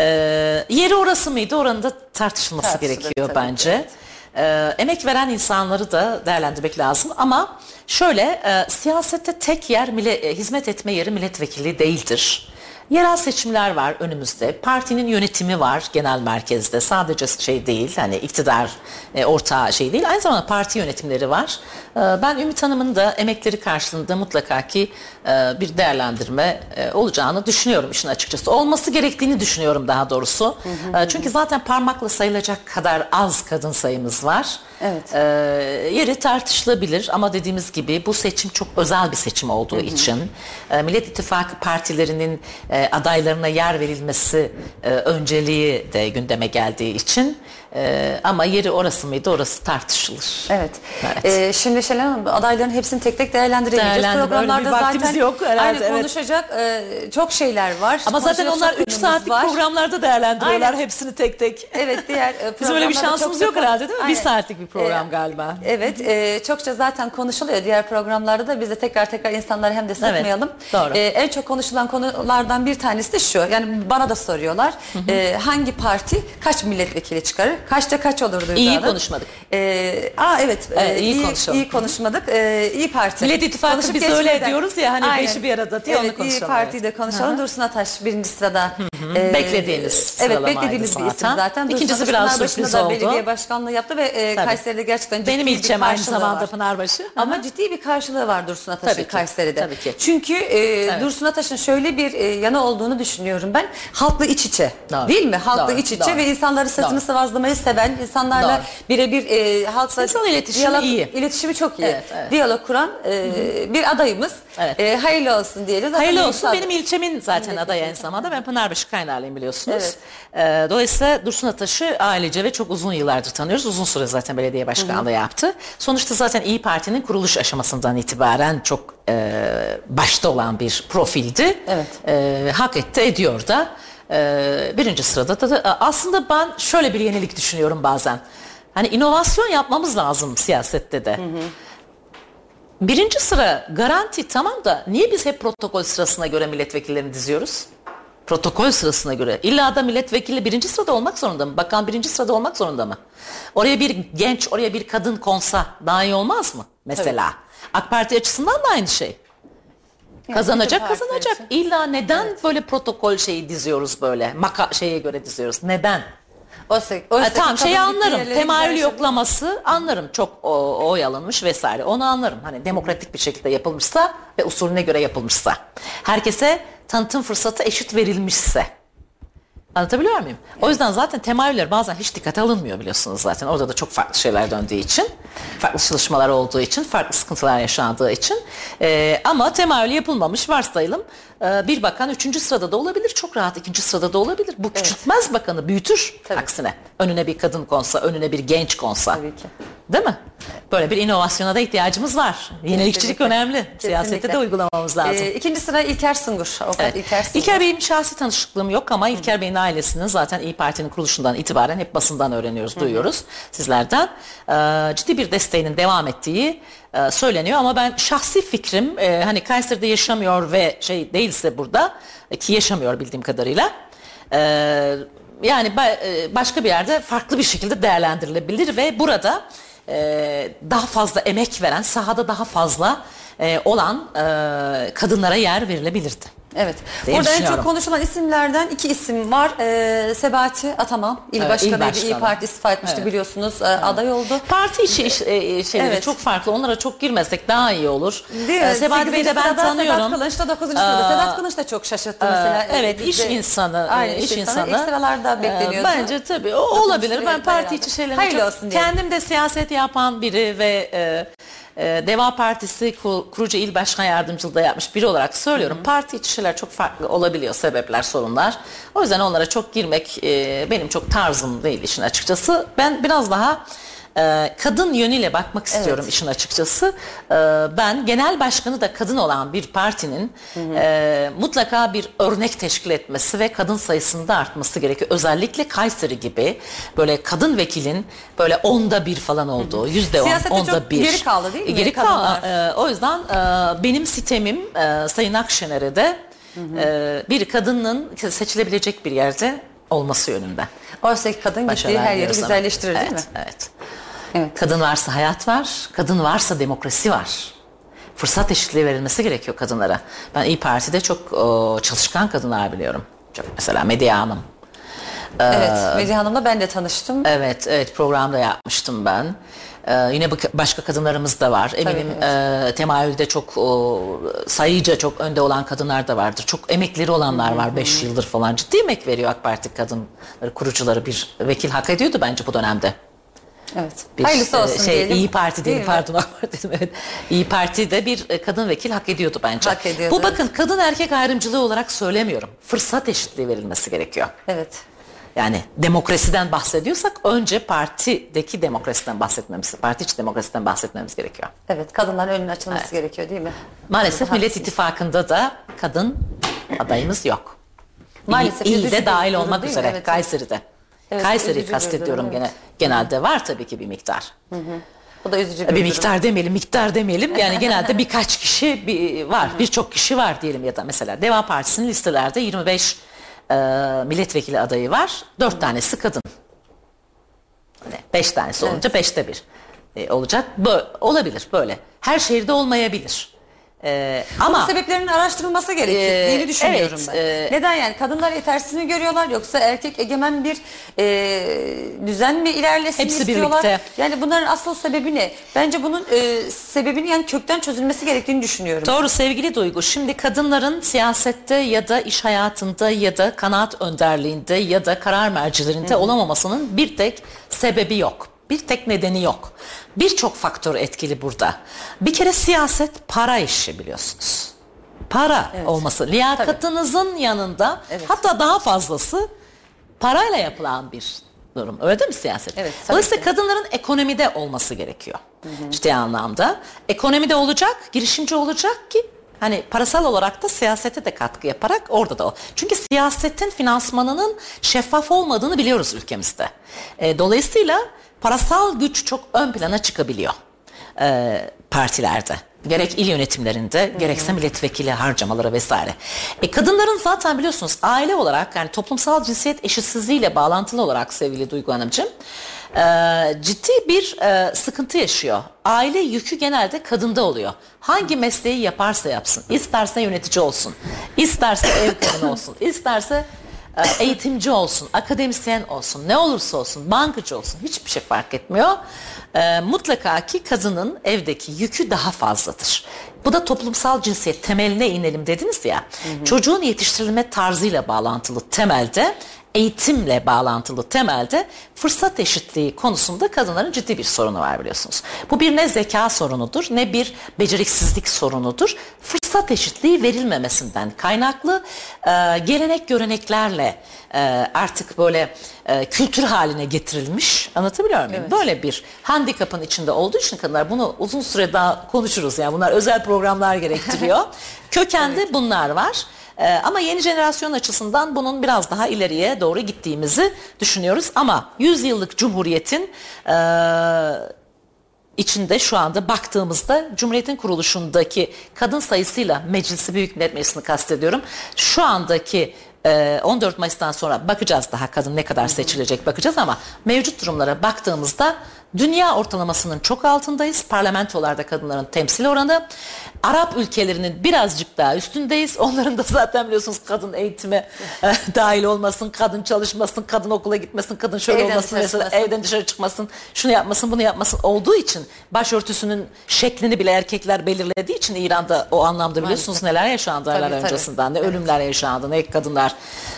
yeri orası mıydı? Oranın da tartışılması Tartışılır gerekiyor ki, bence. evet. Ee, emek veren insanları da değerlendirmek lazım ama şöyle e, siyasette tek yer mille- e, hizmet etme yeri milletvekili değildir. Yerel seçimler var önümüzde. Partinin yönetimi var genel merkezde. Sadece şey değil hani iktidar e, ortağı şey değil. Aynı zamanda parti yönetimleri var. Ee, ben Ümit Hanım'ın da emekleri karşılığında mutlaka ki e, bir değerlendirme e, olacağını düşünüyorum işin açıkçası. Olması gerektiğini düşünüyorum daha doğrusu. E, Çünkü zaten parmakla sayılacak kadar az kadın sayımız var. Evet. E, yeri tartışılabilir ama dediğimiz gibi bu seçim çok özel bir seçim olduğu için e, Millet İttifakı partilerinin e, adaylarına yer verilmesi e, önceliği de gündeme geldiği için e, ama yeri orası mıydı orası tartışılır. Evet. Evet. Ee, şimdi Şelen Hanım adayların hepsini tek tek değerlendiremeyeceğiz. Değerlendirme, Programlarda bir zaten yok herhalde, aynı evet. konuşacak e, çok şeyler var. Ama zaten onlar çok 3 konumuz saatlik var. programlarda değerlendiriyorlar Aynen. hepsini tek tek. Evet diğer e, Bizim öyle bir şansımız yok herhalde değil mi? Bir Aynen. saatlik bir program Ee, galiba. Evet, e, çokça zaten konuşuluyor diğer programlarda da biz de tekrar tekrar insanları hem de sıkmayalım. doğru. E, en çok konuşulan konulardan bir tanesi de şu. Yani bana da soruyorlar. E, hangi parti kaç milletvekili çıkarır? Kaçta kaç olur Duygu İyi Hanım? konuşmadık. E, aa evet, Evet, e, iyi iyi, konuşalım. iyi konuşmadık. E, İyi Parti. Millet İttifakı Konuşup biz öyle geçmeden- diyoruz ya, hani Aynen. beşi bir arada onu evet, İyi konuşalım, Parti'yi evet. de konuşalım. Dursun Ataş birinci sırada. E, Beklediğiniz Evet sıralamaydı beklediğimiz bir isim zaten. zaten. Dursun İkincisi Ataş biraz Pınarbaşı'nda sürpriz da oldu. belediye başkanlığı yaptı ve e, Tabii. Kayseri'de gerçekten ciddi Benim bir ilçem aynı karşılığı zamanda var. Pınarbaşı. Ama ciddi bir karşılığı var Dursun Ataş'ın Tabii ki, Kayseri'de. tabii ki. Çünkü e, Dursun Ataş'ın şöyle bir e, yanı olduğunu düşünüyorum ben. Halkla iç içe. Doğru. Değil mi? Halkla Doğru, iç içe doğru. ve insanları sırtını Doğru. Sıvazlamayı seven, insanlarla birebir e, halkla İnsan iletişimi iyi. iletişimi çok iyi. Evet, evet. Diyalog kuran e, bir adayımız. Evet. E, hayırlı olsun diyelim. Zaten Hayırlı olsun. aday- Benim ilçemin zaten adayı aynı zamanda. Ben Pınarbaşı Kaynarlıyım biliyorsunuz. Evet. Ee, dolayısıyla Dursun Ataş'ı ailece ve çok uzun yıllardır tanıyoruz. Uzun süre zaten belediye başkanlığı yaptı. Sonuçta zaten İyi Parti'nin kuruluş aşamasından itibaren çok e, başta olan bir profildi. Evet. E, hak etti, ediyor da. E, birinci sırada da, da aslında ben şöyle bir yenilik düşünüyorum bazen. Hani inovasyon yapmamız lazım siyasette de. Birinci sıra garanti tamam da niye biz hep protokol sırasına göre milletvekillerini diziyoruz? Protokol sırasına göre. İlla da milletvekili birinci sırada olmak zorunda mı? Bakan birinci sırada olmak zorunda mı? Oraya bir genç, oraya bir kadın konsa daha iyi olmaz mı? Mesela. AK Parti açısından da aynı şey. Yani Kazanacak kazanacak. İlla neden böyle protokol şeyi diziyoruz böyle? Maka şeye göre diziyoruz. Neden? Oysa, oysa ki tamam şeyi anlarım. Temayül şey- yoklaması anlarım. Çok o, oy alınmış vesaire. Onu anlarım. Hani demokratik bir şekilde yapılmışsa ve usulüne göre yapılmışsa. Herkese tanıtım fırsatı eşit verilmişse. Anlatabiliyor muyum? O yüzden zaten temayüller bazen hiç dikkate alınmıyor biliyorsunuz zaten. Orada da çok farklı şeyler döndüğü için, farklı çalışmalar olduğu için, farklı sıkıntılar yaşandığı için. Ee, ama temayül yapılmamış varsayalım. Ee, bir bakan üçüncü sırada da olabilir, çok rahat ikinci sırada da olabilir. Bu küçültmez bakanı, büyütür Tabii. aksine. Önüne bir kadın konsa, önüne bir genç konsa. Tabii ki. Değil mi? Böyle bir inovasyona da ihtiyacımız var. Yenilikçilik Kesinlikle. önemli. Siyasette de uygulamamız lazım. E, ikinci sıra İlker Sungur. Avukat Evet. İlker Sungur. İlker Bey'in şahsi tanışıklığım yok ama İlker Bey'in ailesinin zaten İyi Parti'nin kuruluşundan itibaren hep basından öğreniyoruz, duyuyoruz sizlerden. Ee, ciddi bir desteğinin devam ettiği e, söyleniyor ama ben şahsi fikrim e, hani Kayseri'de yaşamıyor ve şey değilse burada e, ki yaşamıyor bildiğim kadarıyla. yani ba- başka bir yerde farklı bir şekilde değerlendirilebilir ve burada daha fazla emek veren, sahada daha fazla olan kadınlara yer verilebilirdi. Evet. diye Burada en çok konuşulan isimlerden iki isim var. Ee, Sebati Atamam, il Evet, il başkanıydı. İyi başkanı. Parti istifa etmişti Evet. biliyorsunuz. Ee, Aday oldu. Parti içi iş, e, e, şeyleri Evet. çok farklı. Onlara çok girmezsek daha iyi olur. Değil? Ee, Sebati Bey'i de ben tanıyorum. Sedat Kılıç da 9. sırada. Ee, Sedat Kılıç da çok şaşırttı mesela. Evet Ee, iş insanı, Aynen, e, iş insanı. İlk sıralarda Ee, bekleniyordu. Bence tabii o olabilir. Ben parti içi Hayırlı çok- olsun diyelim. kendim de siyaset yapan biri ve e, e, Deva Partisi ku- kurucu il başkan yardımcılığı da yapmış biri olarak söylüyorum. Parti içi şeyler çok farklı olabiliyor sebepler, sorunlar. O yüzden onlara çok girmek e, benim çok tarzım değil işin açıkçası. Ben biraz daha e, kadın yönüyle bakmak istiyorum Evet. işin açıkçası. E, ben genel başkanı da kadın olan bir partinin e, mutlaka bir örnek teşkil etmesi ve kadın sayısının da artması gerekiyor. Özellikle Kayseri gibi böyle kadın vekilin böyle onda bir falan olduğu, yüzde on, onda çok bir. geri kaldı değil mi Geri kaldı. E, o yüzden e, benim sitemim e, Sayın Akşener'e de e, bir kadının seçilebilecek bir yerde olması yönünde. Oysa ki kadın gittiği her yeri ama. güzelleştirir değil evet, mi? Evet. Evet. Kadın varsa hayat var, kadın varsa demokrasi var. Fırsat eşitliği verilmesi gerekiyor kadınlara. Ben İyi Parti'de çok o, çalışkan kadınlar biliyorum. Çok mesela Medya Hanım. Evet. Medya Hanım'la ben de tanıştım. Evet, evet programda yapmıştım ben. Ee, yine başka kadınlarımız da var. Eminim e, temayülde çok o, sayıca çok önde olan kadınlar da vardır. Çok emekleri olanlar var 5 yıldır falan. Ciddi emek veriyor AK Parti kadınları kurucuları bir vekil hak ediyordu bence bu dönemde. Evet. Bir, Hayırlısı e, olsun şey, diyelim. İyi Parti Değil mi? pardon AK Parti dedim evet. İyi Parti'de bir e, kadın vekil hak ediyordu bence. Hak ediyordu, Bu bakın kadın erkek ayrımcılığı olarak söylemiyorum. Fırsat eşitliği verilmesi gerekiyor. Evet. Yani demokrasiden bahsediyorsak önce partideki demokrasiden bahsetmemiz, parti içi demokrasiden bahsetmemiz gerekiyor. Evet. Kadınların önünün açılması gerekiyor değil mi? Maalesef Haklısınız. Millet İttifakı'nda da kadın adayımız yok. Maalesef İl, bir dahil durum olmak üzere Evet. Kayseri'de. Evet, Kayseri'yi bir kastediyorum durum, gene. evet. Genelde var tabii ki bir miktar. Bu da üzücü bir, Bir durum. miktar demeyelim, miktar demeyelim. Yani genelde birkaç kişi bir, var, birçok kişi var diyelim ya da mesela Deva Partisi'nin listelerde 25 e, milletvekili adayı var. 4 tanesi kadın. 5 tanesi olunca 5'te bir e, olacak. Böyle, olabilir böyle. Her şehirde olmayabilir. E, Ama sebeplerinin araştırılması gerekir Ee, diye düşünüyorum evet, ben. e, Neden yani kadınlar yetersiz mi görüyorlar yoksa erkek egemen bir e, düzen mi ilerlesin Hepsi istiyorlar? birlikte. Yani bunların asıl sebebi ne? Bence bunun e, sebebini yani kökten çözülmesi gerektiğini düşünüyorum. Doğru sevgili Duygu. Şimdi kadınların siyasette ya da iş hayatında ya da kanaat önderliğinde ya da karar mercilerinde olamamasının bir tek sebebi yok. Bir tek nedeni yok. Birçok faktör etkili burada. Bir kere siyaset para işi biliyorsunuz. Para olması. Liyakatınızın yanında Evet. hatta daha fazlası parayla yapılan bir durum. Öyle değil mi siyaset? Evet, tabii Dolayısıyla ki. kadınların ekonomide olması gerekiyor. Ciddi anlamda. Ekonomide olacak, girişimci olacak ki hani parasal olarak da siyasete de katkı yaparak orada da o. Çünkü siyasetin finansmanının şeffaf olmadığını biliyoruz ülkemizde. E, dolayısıyla parasal güç çok ön plana çıkabiliyor e, partilerde. Gerek il yönetimlerinde gerekse milletvekili harcamaları vesaire. E, kadınların zaten biliyorsunuz aile olarak yani toplumsal cinsiyet eşitsizliğiyle bağlantılı olarak sevgili Duygu Hanımcığım e, ciddi bir e, sıkıntı yaşıyor. Aile yükü genelde kadında oluyor. Hangi mesleği yaparsa yapsın. isterse yönetici olsun, isterse ev kadını olsun, isterse e, eğitimci olsun, akademisyen olsun, ne olursa olsun, bankacı olsun hiçbir şey fark etmiyor. E, mutlaka ki kadının evdeki yükü daha fazladır. Bu da toplumsal cinsiyet temeline inelim dediniz ya. Çocuğun yetiştirilme tarzıyla bağlantılı temelde eğitimle bağlantılı temelde fırsat eşitliği konusunda kadınların ciddi bir sorunu var biliyorsunuz. Bu bir ne zeka sorunudur ne bir beceriksizlik sorunudur. Fırsat eşitliği verilmemesinden kaynaklı e, gelenek göreneklerle e, artık böyle e, kültür haline getirilmiş anlatabiliyor muyum? Böyle bir handikapın içinde olduğu için kadınlar bunu uzun süre daha konuşuruz yani bunlar özel programlar gerektiriyor. Kökende bunlar var. Ee, ama yeni jenerasyon açısından bunun biraz daha ileriye doğru gittiğimizi düşünüyoruz. Ama 100 yıllık Cumhuriyet'in e, içinde şu anda baktığımızda Cumhuriyet'in kuruluşundaki kadın sayısıyla Meclisi Büyük Millet Meclisi'ni kastediyorum. Şu andaki e, 14 Mayıs'tan sonra bakacağız daha kadın ne kadar seçilecek bakacağız ama mevcut durumlara baktığımızda dünya ortalamasının çok altındayız. Parlamentolarda kadınların temsil oranı. Arap ülkelerinin birazcık daha üstündeyiz. Onların da zaten biliyorsunuz kadın eğitime e, dahil olmasın, kadın çalışmasın, kadın okula gitmesin, kadın şöyle Evden olmasın, mesela evden dışarı çıkmasın, şunu yapmasın, bunu yapmasın olduğu için başörtüsünün şeklini bile erkekler belirlediği için İran'da o anlamda biliyorsunuz neler yaşandı aylar Tabii, tabii. öncesinden. Ne ölümler yaşandı, ne kadınlar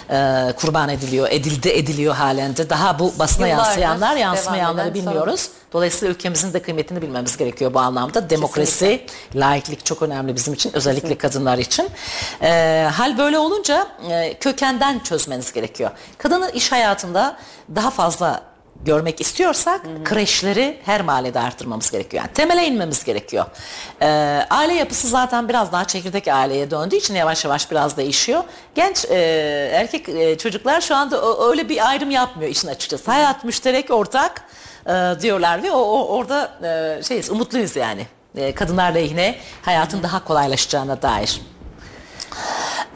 e, kurban ediliyor, edildi ediliyor halen de. Daha bu basına Yıllardır yansıyanlar, yansımayanları eden bilmiyoruz. Dolayısıyla ülkemizin de kıymetini bilmemiz gerekiyor bu anlamda. Demokrasi, laiklik çok önemli bizim için, özellikle kadınlar için. Ee, hal böyle olunca e, kökenden çözmeniz gerekiyor. Kadını iş hayatında daha fazla görmek istiyorsak kreşleri her mahallede artırmamız gerekiyor. Yani temele inmemiz gerekiyor. Ee, aile yapısı zaten biraz daha çekirdek aileye döndüğü için yavaş yavaş biraz değişiyor. Genç e, erkek e, çocuklar şu anda öyle bir ayrım yapmıyor işin açıkçası. Hayat müşterek ortak e, diyorlar ve o, o- orada e, şeyiz umutluyuz yani. E, kadınlar lehine hayatın daha kolaylaşacağına dair.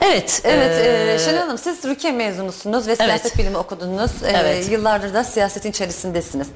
Evet. Evet, e, e, Şenol Hanım siz Rukiye mezunusunuz ve siyaset bilimi okudunuz. E, Evet. Yıllardır da siyasetin içerisindesiniz.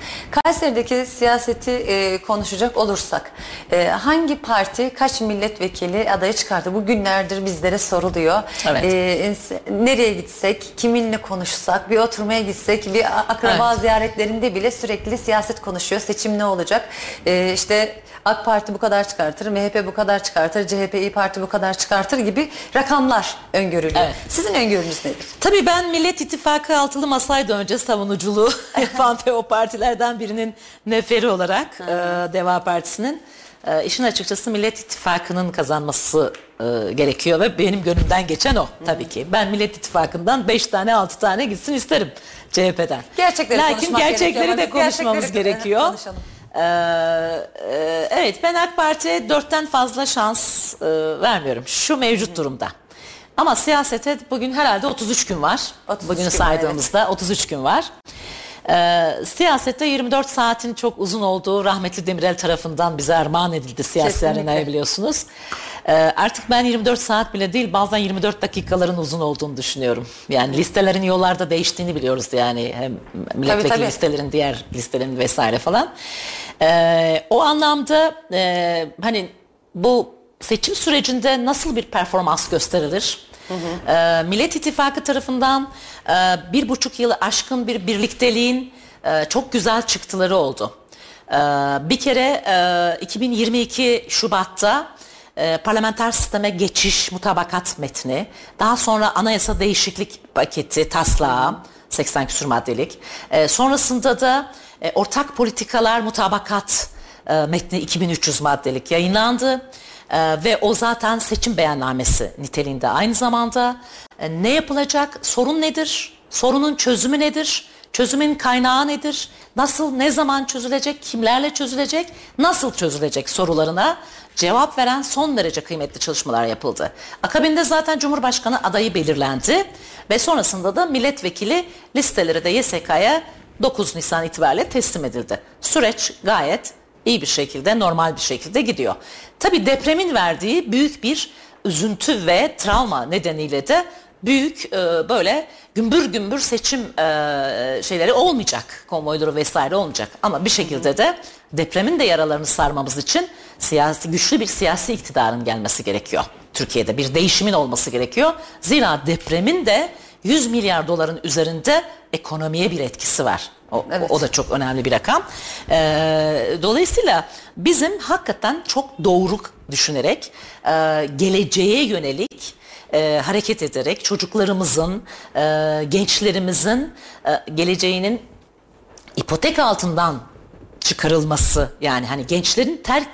Kayseri'deki siyaseti e, konuşacak olursak e, hangi parti kaç milletvekili adayı çıkardı? Bu günlerdir bizlere soruluyor. Evet. E, nereye gitsek, kiminle konuşsak, bir oturmaya gitsek, bir akraba Evet. ziyaretlerinde bile sürekli siyaset konuşuyor. Seçim ne olacak? E, işte AK Parti bu kadar çıkartır, MHP bu kadar çıkartır, CHP İYİ Parti bu kadar çıkartır gibi rakamlar öngörülüyor. Evet. Sizin öngörünüz nedir? Tabii ben Millet İttifakı altılı masaydı önce savunuculuğu yapan ve o partilerden birinin neferi olarak e, Deva Partisi'nin e, işin açıkçası Millet İttifakı'nın kazanması e, gerekiyor ve benim gönlümden geçen o tabii ki. Ben Millet İttifakı'ndan 5 tane 6 tane gitsin isterim CHP'den. Gerçekleri Lakin konuşmak gerçekleri gerekiyor. de konuşmamız gerçekleri gerekiyor. konuşalım. Ee, e, evet ben AK Parti'ye dörtten fazla şans e, vermiyorum şu mevcut durumda. Ama siyasete bugün herhalde 33 gün var. 33 Bugünü gün, saydığımızda 33 gün var. Ee, siyasette 24 saatin çok uzun olduğu rahmetli Demirel tarafından bize armağan edildi siyasi arenaya biliyorsunuz. Ee, artık ben 24 saat bile değil bazen 24 dakikaların uzun olduğunu düşünüyorum. Yani listelerin yollarda değiştiğini biliyoruz yani hem milletvekili tabii. listelerin diğer listelerin vesaire falan. Ee, o anlamda e, hani bu seçim sürecinde nasıl bir performans gösterilir? Ee, Millet İttifakı tarafından e, bir buçuk yılı aşkın bir birlikteliğin e, çok güzel çıktıları oldu. Ee, bir kere e, 2022 Şubat'ta e, parlamenter sisteme geçiş mutabakat metni, daha sonra anayasa değişiklik paketi taslağı 80 küsur maddelik, e, sonrasında da e, ortak politikalar mutabakat e, metni 2300 maddelik yayınlandı. Ee, ve o zaten seçim beyannamesi niteliğinde aynı zamanda. E, ne yapılacak, sorun nedir, sorunun çözümü nedir, çözümün kaynağı nedir, nasıl, ne zaman çözülecek, kimlerle çözülecek, nasıl çözülecek sorularına cevap veren son derece kıymetli çalışmalar yapıldı. Akabinde zaten Cumhurbaşkanı adayı belirlendi ve sonrasında da milletvekili listeleri de YSK'ya 9 Nisan itibariyle teslim edildi. Süreç gayet iyi bir şekilde, normal bir şekilde gidiyor. Tabii depremin verdiği büyük bir üzüntü ve travma nedeniyle de büyük e, böyle gümbür gümbür seçim e, şeyleri olmayacak. Konvoyları vesaire olmayacak. Ama bir şekilde de depremin de yaralarını sarmamız için siyasi güçlü bir siyasi iktidarın gelmesi gerekiyor. Türkiye'de bir değişimin olması gerekiyor. Zira depremin de 100 milyar doların üzerinde ekonomiye bir etkisi var. O, Evet. o da çok önemli bir rakam. Ee, dolayısıyla bizim hakikaten çok doğru düşünerek e, geleceğe yönelik e, hareket ederek çocuklarımızın, e, gençlerimizin e, geleceğinin ipotek altından çıkarılması yani hani gençlerin terk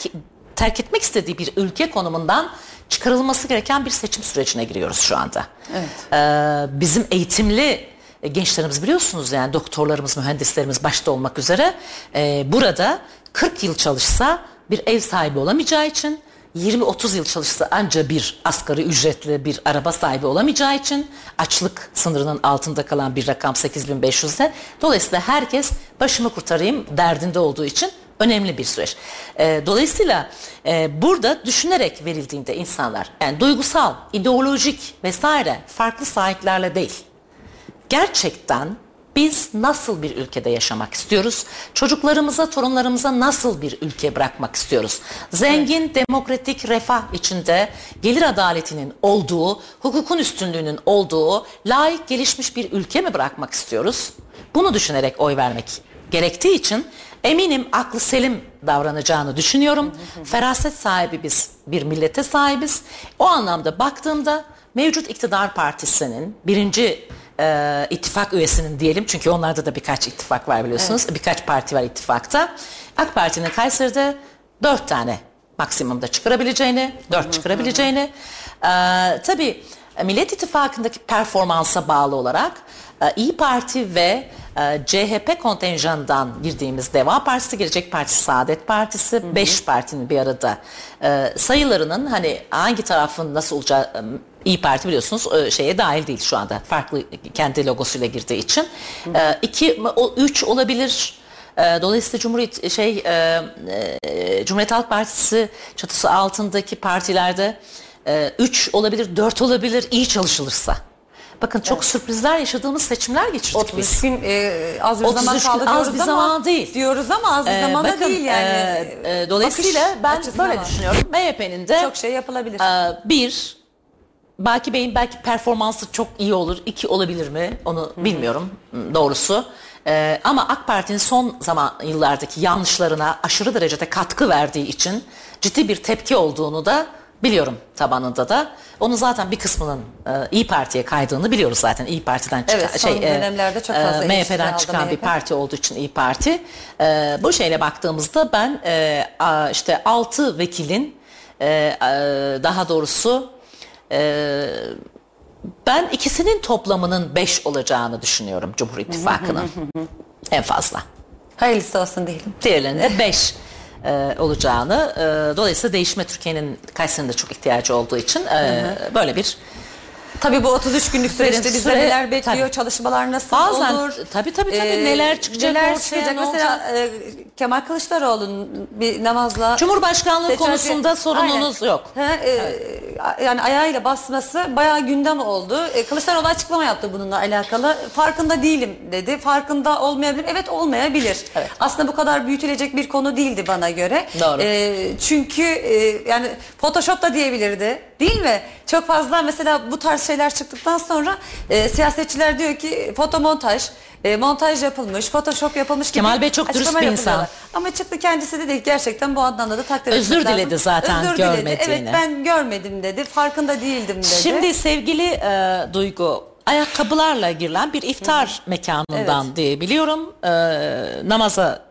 terk etmek istediği bir ülke konumundan çıkarılması gereken bir seçim sürecine giriyoruz şu anda. Evet. Ee, bizim eğitimli e, gençlerimiz biliyorsunuz yani doktorlarımız, mühendislerimiz başta olmak üzere e, burada 40 yıl çalışsa bir ev sahibi olamayacağı için 20-30 yıl çalışsa anca bir asgari ücretli bir araba sahibi olamayacağı için açlık sınırının altında kalan bir rakam 8500'de. Dolayısıyla herkes başımı kurtarayım derdinde olduğu için önemli bir süreç. Ee, dolayısıyla e, burada düşünerek verildiğinde insanlar yani duygusal, ideolojik vesaire farklı sahiplerle değil gerçekten biz nasıl bir ülkede yaşamak istiyoruz? Çocuklarımıza, torunlarımıza nasıl bir ülke bırakmak istiyoruz? Zengin, demokratik, refah içinde gelir adaletinin olduğu, hukukun üstünlüğünün olduğu, layık, gelişmiş bir ülke mi bırakmak istiyoruz? Bunu düşünerek oy vermek gerektiği için eminim aklı selim davranacağını düşünüyorum. Feraset sahibi biz bir millete sahibiz. O anlamda baktığımda mevcut iktidar partisinin birinci e, ittifak üyesinin diyelim çünkü onlarda da birkaç ittifak var biliyorsunuz. Birkaç parti var ittifakta. AK Parti'nin Kayseri'de dört tane maksimumda çıkarabileceğini, dört çıkarabileceğini. E, tabii Millet İttifakı'ndaki performansa bağlı olarak e, İyi Parti ve e, CHP kontenjanından girdiğimiz Deva Partisi, Gelecek Partisi, Saadet Partisi, 5 partinin bir arada e, sayılarının hani hangi tarafın nasıl olacağı İyi Parti biliyorsunuz e, şeye dahil değil şu anda. Farklı kendi logosuyla girdiği için. E, iki, o, üç olabilir. E, Dolayısıyla Cumhuriyet şey e, e, Cumhuriyet Halk Partisi çatısı altındaki partilerde 3 olabilir, 4 olabilir iyi çalışılırsa. Bakın çok sürprizler yaşadığımız seçimler geçirdik 33 biz. gün e, az bir 33 zaman gün kaldı az diyoruz bir ama zaman değil. diyoruz ama az bir Ee, zaman da bakın, değil yani. e, e, dolayısıyla ben böyle var. düşünüyorum. MHP'nin de Çok şey yapılabilir. e, bir Baki Bey'in belki performansı çok iyi olur. iki olabilir mi? Onu bilmiyorum doğrusu. E, ama AK Parti'nin son zaman yıllardaki yanlışlarına aşırı derecede katkı verdiği için ciddi bir tepki olduğunu da biliyorum tabanında da. Onun zaten bir kısmının e, İyi Parti'ye kaydığını biliyoruz zaten. İyi Parti'den çıkan Evet, son dönemlerde çok fazla eleştiri MHP'den aldı çıkan bir MHP. parti olduğu için İyi Parti. E, bu şeyle baktığımızda ben e, a, işte 6 vekilin e, e, daha doğrusu e, ben ikisinin toplamının 5 olacağını düşünüyorum Cumhur İttifakı'nın. en fazla. Hayırlısı olsun diyelim. Diğerlerinin de 5 olacağını. E, dolayısıyla değişme Türkiye'nin Kayseri'nin de çok ihtiyacı olduğu için e, böyle bir Tabii bu 33 günlük süreçte Benim süre- neler bekliyor, tabii. çalışmalar nasıl Bazen- olur? tabii, tabii, tabii. Neler çıkacak neler ortaya, çıkacak? ne Mesela e, Kemal Kılıçdaroğlu'nun bir namazla Cumhurbaşkanlığı seçerken- konusunda sorununuz Aynen. yok. Ha, e, Yani ayağıyla basması bayağı gündem oldu. E, Kılıçdaroğlu açıklama yaptı bununla alakalı. Farkında değilim dedi. Farkında olmayabilir. Evet olmayabilir. Evet. Aslında bu kadar büyütülecek bir konu değildi bana göre. Doğru. E, çünkü e, yani Photoshop da diyebilirdi. Değil mi? Çok fazla mesela bu tarz şeyler çıktıktan sonra e, siyasetçiler diyor ki fotomontaj, e, montaj yapılmış, photoshop yapılmış gibi Kemal Bey çok dürüst açıklama bir insan. yapıyorlar. Ama çıktı kendisi dedi ki gerçekten bu anlamda da takdir Özür etmek lazım. diledi zaten Özür diledi. görmediğini. Evet ben görmedim dedi. Farkında değildim dedi. Şimdi sevgili e, Duygu ayakkabılarla girilen bir iftar mekanından diye biliyorum. E, namaza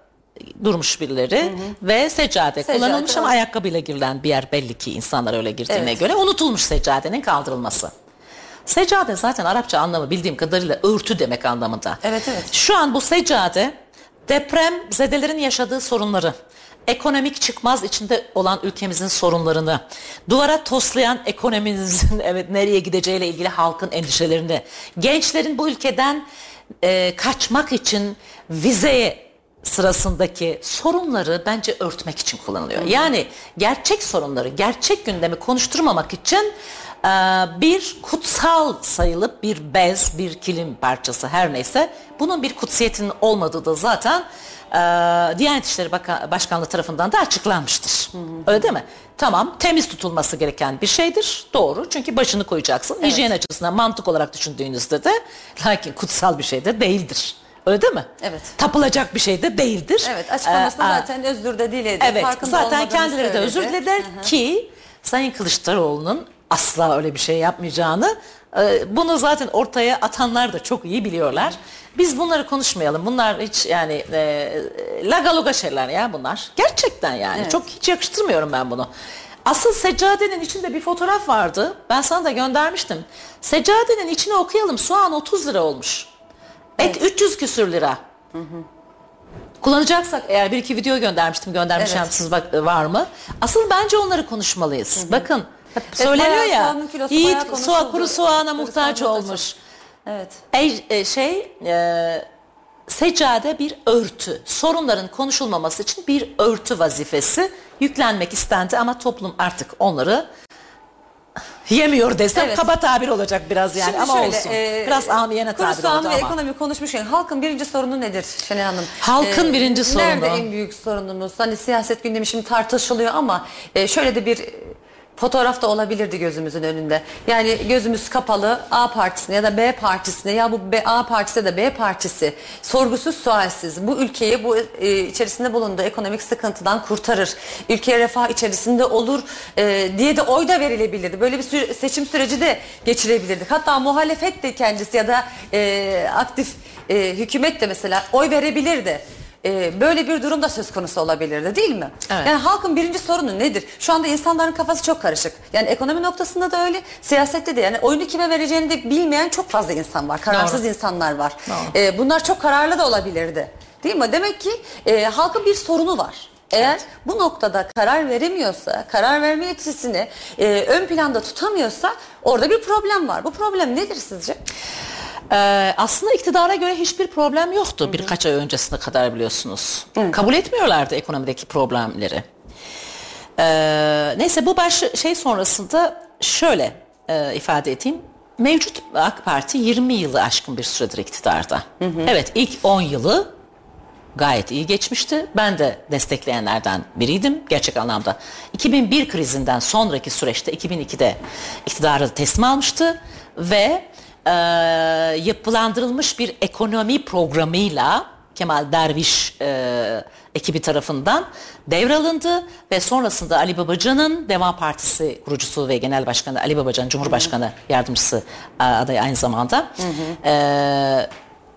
durmuş birileri ve seccade, Seccade, kullanılmış ama ayakkabıyla girilen bir yer belli ki insanlar öyle girdiğine Evet. göre unutulmuş seccadenin kaldırılması. Seccade zaten Arapça anlamı bildiğim kadarıyla örtü demek anlamında. Evet, evet. Şu an bu seccade deprem zedelerin yaşadığı sorunları, ekonomik çıkmaz içinde olan ülkemizin sorunlarını, duvara toslayan ekonomimizin evet nereye gideceğiyle ilgili halkın endişelerini, gençlerin bu ülkeden e, kaçmak için vizeye sırasındaki sorunları bence örtmek için kullanılıyor. Yani gerçek sorunları, gerçek gündemi konuşturmamak için e, bir kutsal sayılıp bir bez, bir kilim parçası her neyse bunun bir kutsiyetinin olmadığı da zaten e, Diyanet İşleri Başkanlığı tarafından da açıklanmıştır. Öyle değil mi? Tamam temiz tutulması gereken bir şeydir. Doğru çünkü başını koyacaksın. Hijyen açısından mantık olarak düşündüğünüzde de lakin kutsal bir şey de değildir. Öyle değil mi? Evet. Tapılacak bir şey de değildir. Evet açıklamasında Ee, zaten özür de diledi. Evet Farkında zaten kendileri de özür dilediler ki Sayın Kılıçdaroğlu'nun asla öyle bir şey yapmayacağını e, bunu zaten ortaya atanlar da çok iyi biliyorlar. Biz bunları konuşmayalım. Bunlar hiç yani e, lagaluga şeyler ya bunlar. Gerçekten yani. Evet. Çok hiç yakıştırmıyorum ben bunu. Asıl seccadenin içinde bir fotoğraf vardı. Ben sana da göndermiştim. Seccadenin içine okuyalım. Soğan 30 lira olmuş. Et 300 küsür lira. Kullanacaksak eğer bir iki video göndermiştim göndermişim Evet. siz bak var mı? Asıl bence onları konuşmalıyız. Bakın söyleniyor bayağı ya yiğit soğa, kuru soğana muhtaç olmuş. Evet. Ey, e, şey e, seccade bir örtü. Sorunların konuşulmaması için bir örtü vazifesi yüklenmek istendi ama toplum artık onları yemiyor desem Evet. kaba tabir olacak biraz yani Şimdi ama şöyle, olsun. e, biraz amiyane Kuru tabir soğan oldu ve ama. ekonomi konuşmuşken halkın birinci sorunu nedir Şenay Hanım? E, Halkın birinci sorunu. Nerede en büyük sorunumuz? Hani siyaset gündemi şimdi tartışılıyor ama e, şöyle de bir fotoğraf da olabilirdi gözümüzün önünde. Yani gözümüz kapalı A partisine ya da B partisine ya bu B, A partisi de B partisi sorgusuz sualsiz bu ülkeyi bu e, içerisinde bulunduğu ekonomik sıkıntıdan kurtarır. Ülkeye refah içerisinde olur e, diye de oy da verilebilirdi. Böyle bir sü- seçim süreci de geçirebilirdik. Hatta muhalefet de kendisi ya da e, aktif e, hükümet de mesela oy verebilirdi. E, böyle bir durum da söz konusu olabilirdi değil mi? Evet. Yani halkın birinci sorunu nedir? Şu anda insanların kafası çok karışık. Yani ekonomi noktasında da öyle, siyasette de yani oyunu kime vereceğini de bilmeyen çok fazla insan var. Kararsız Doğru. insanlar var. Doğru. E, bunlar çok kararlı da olabilirdi. Değil mi? Demek ki e, halkın bir sorunu var. Eğer bu noktada karar veremiyorsa, karar verme yetisini e, ön planda tutamıyorsa orada bir problem var. Bu problem nedir sizce? Ee, aslında iktidara göre hiçbir problem yoktu birkaç ay öncesine kadar biliyorsunuz. Kabul etmiyorlardı ekonomideki problemleri. Ee, neyse bu baş şey sonrasında şöyle e, ifade edeyim. Mevcut AK Parti 20 yılı aşkın bir süredir iktidarda. Evet ilk 10 yılı gayet iyi geçmişti. Ben de destekleyenlerden biriydim gerçek anlamda. 2001 krizinden sonraki süreçte 2002'de iktidarı teslim almıştı ve e, yapılandırılmış bir ekonomi programıyla Kemal Derviş e, ekibi tarafından devralındı ve sonrasında Ali Babacan'ın Deva Partisi kurucusu ve genel başkanı Ali Babacan Cumhurbaşkanı yardımcısı e, adayı aynı zamanda e,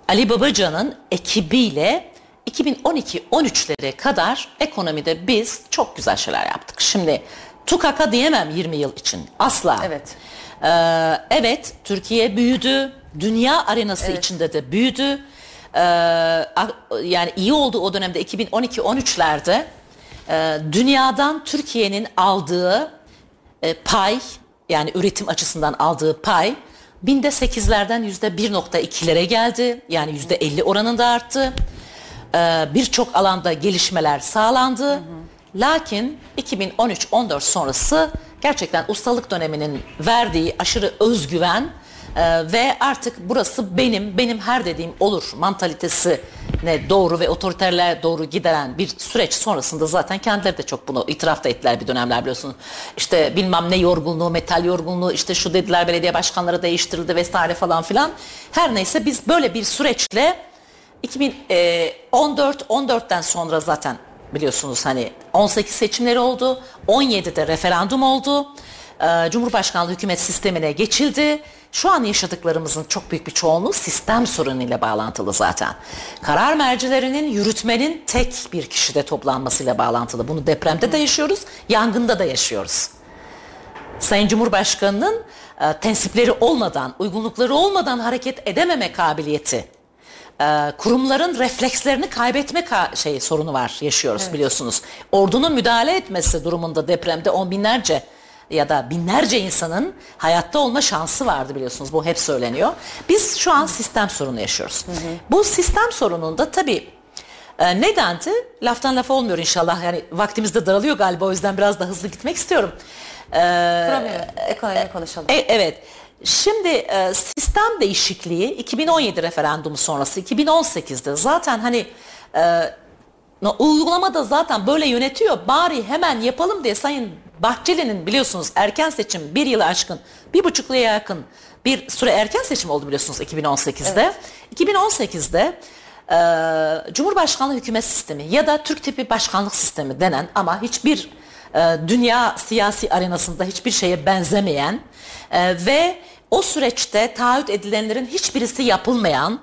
Ali Babacan'ın ekibiyle 2012-13'lere kadar ekonomide biz çok güzel şeyler yaptık. Şimdi tukaka diyemem 20 yıl için asla. Evet. Ee, evet Türkiye büyüdü. Dünya arenası içinde de büyüdü. Ee, yani iyi oldu o dönemde 2012-13'lerde e, dünyadan Türkiye'nin aldığı e, pay yani üretim açısından aldığı pay binde sekizlerden yüzde 1.2'lere geldi. Yani yüzde 50 oranında arttı. Ee, Birçok alanda gelişmeler sağlandı. Lakin 2013-14 sonrası gerçekten ustalık döneminin verdiği aşırı özgüven e, ve artık burası benim, benim her dediğim olur mantalitesine doğru ve otoriterliğe doğru gideren bir süreç sonrasında zaten kendileri de çok bunu itiraf da ettiler bir dönemler biliyorsun. İşte bilmem ne yorgunluğu, metal yorgunluğu, işte şu dediler belediye başkanları değiştirildi vesaire falan filan. Her neyse biz böyle bir süreçle 2014 14'ten sonra zaten biliyorsunuz hani 18 seçimleri oldu. 17'de referandum oldu. Ee, Cumhurbaşkanlığı hükümet sistemine geçildi. Şu an yaşadıklarımızın çok büyük bir çoğunluğu sistem sorunuyla bağlantılı zaten. Karar mercilerinin yürütmenin tek bir kişide toplanmasıyla bağlantılı. Bunu depremde de yaşıyoruz, yangında da yaşıyoruz. Sayın Cumhurbaşkanı'nın e, tensipleri olmadan, uygunlukları olmadan hareket edememe kabiliyeti, e, kurumların reflekslerini kaybetme ka- şey sorunu var, yaşıyoruz biliyorsunuz. Ordunun müdahale etmesi durumunda depremde on binlerce ya da binlerce insanın hayatta olma şansı vardı biliyorsunuz. Bu hep söyleniyor. Biz şu an sistem sorunu yaşıyoruz. Bu sistem sorununda tabii e, nedendi? Laftan lafa olmuyor inşallah. Yani vaktimiz de daralıyor galiba o yüzden biraz da hızlı gitmek istiyorum. Problem. Ekonomi konuşalım. E, evet. Şimdi e, sistem değişikliği 2017 referandumu sonrası 2018'de zaten hani e, uygulamada zaten böyle yönetiyor. Bari hemen yapalım diye Sayın Bahçeli'nin biliyorsunuz erken seçim bir yılı aşkın bir buçuk yıla yakın bir süre erken seçim oldu biliyorsunuz 2018'de. 2018'de e, Cumhurbaşkanlığı hükümet sistemi ya da Türk tipi başkanlık sistemi denen ama hiçbir e, dünya siyasi arenasında hiçbir şeye benzemeyen e, ve o süreçte taahhüt edilenlerin hiçbirisi yapılmayan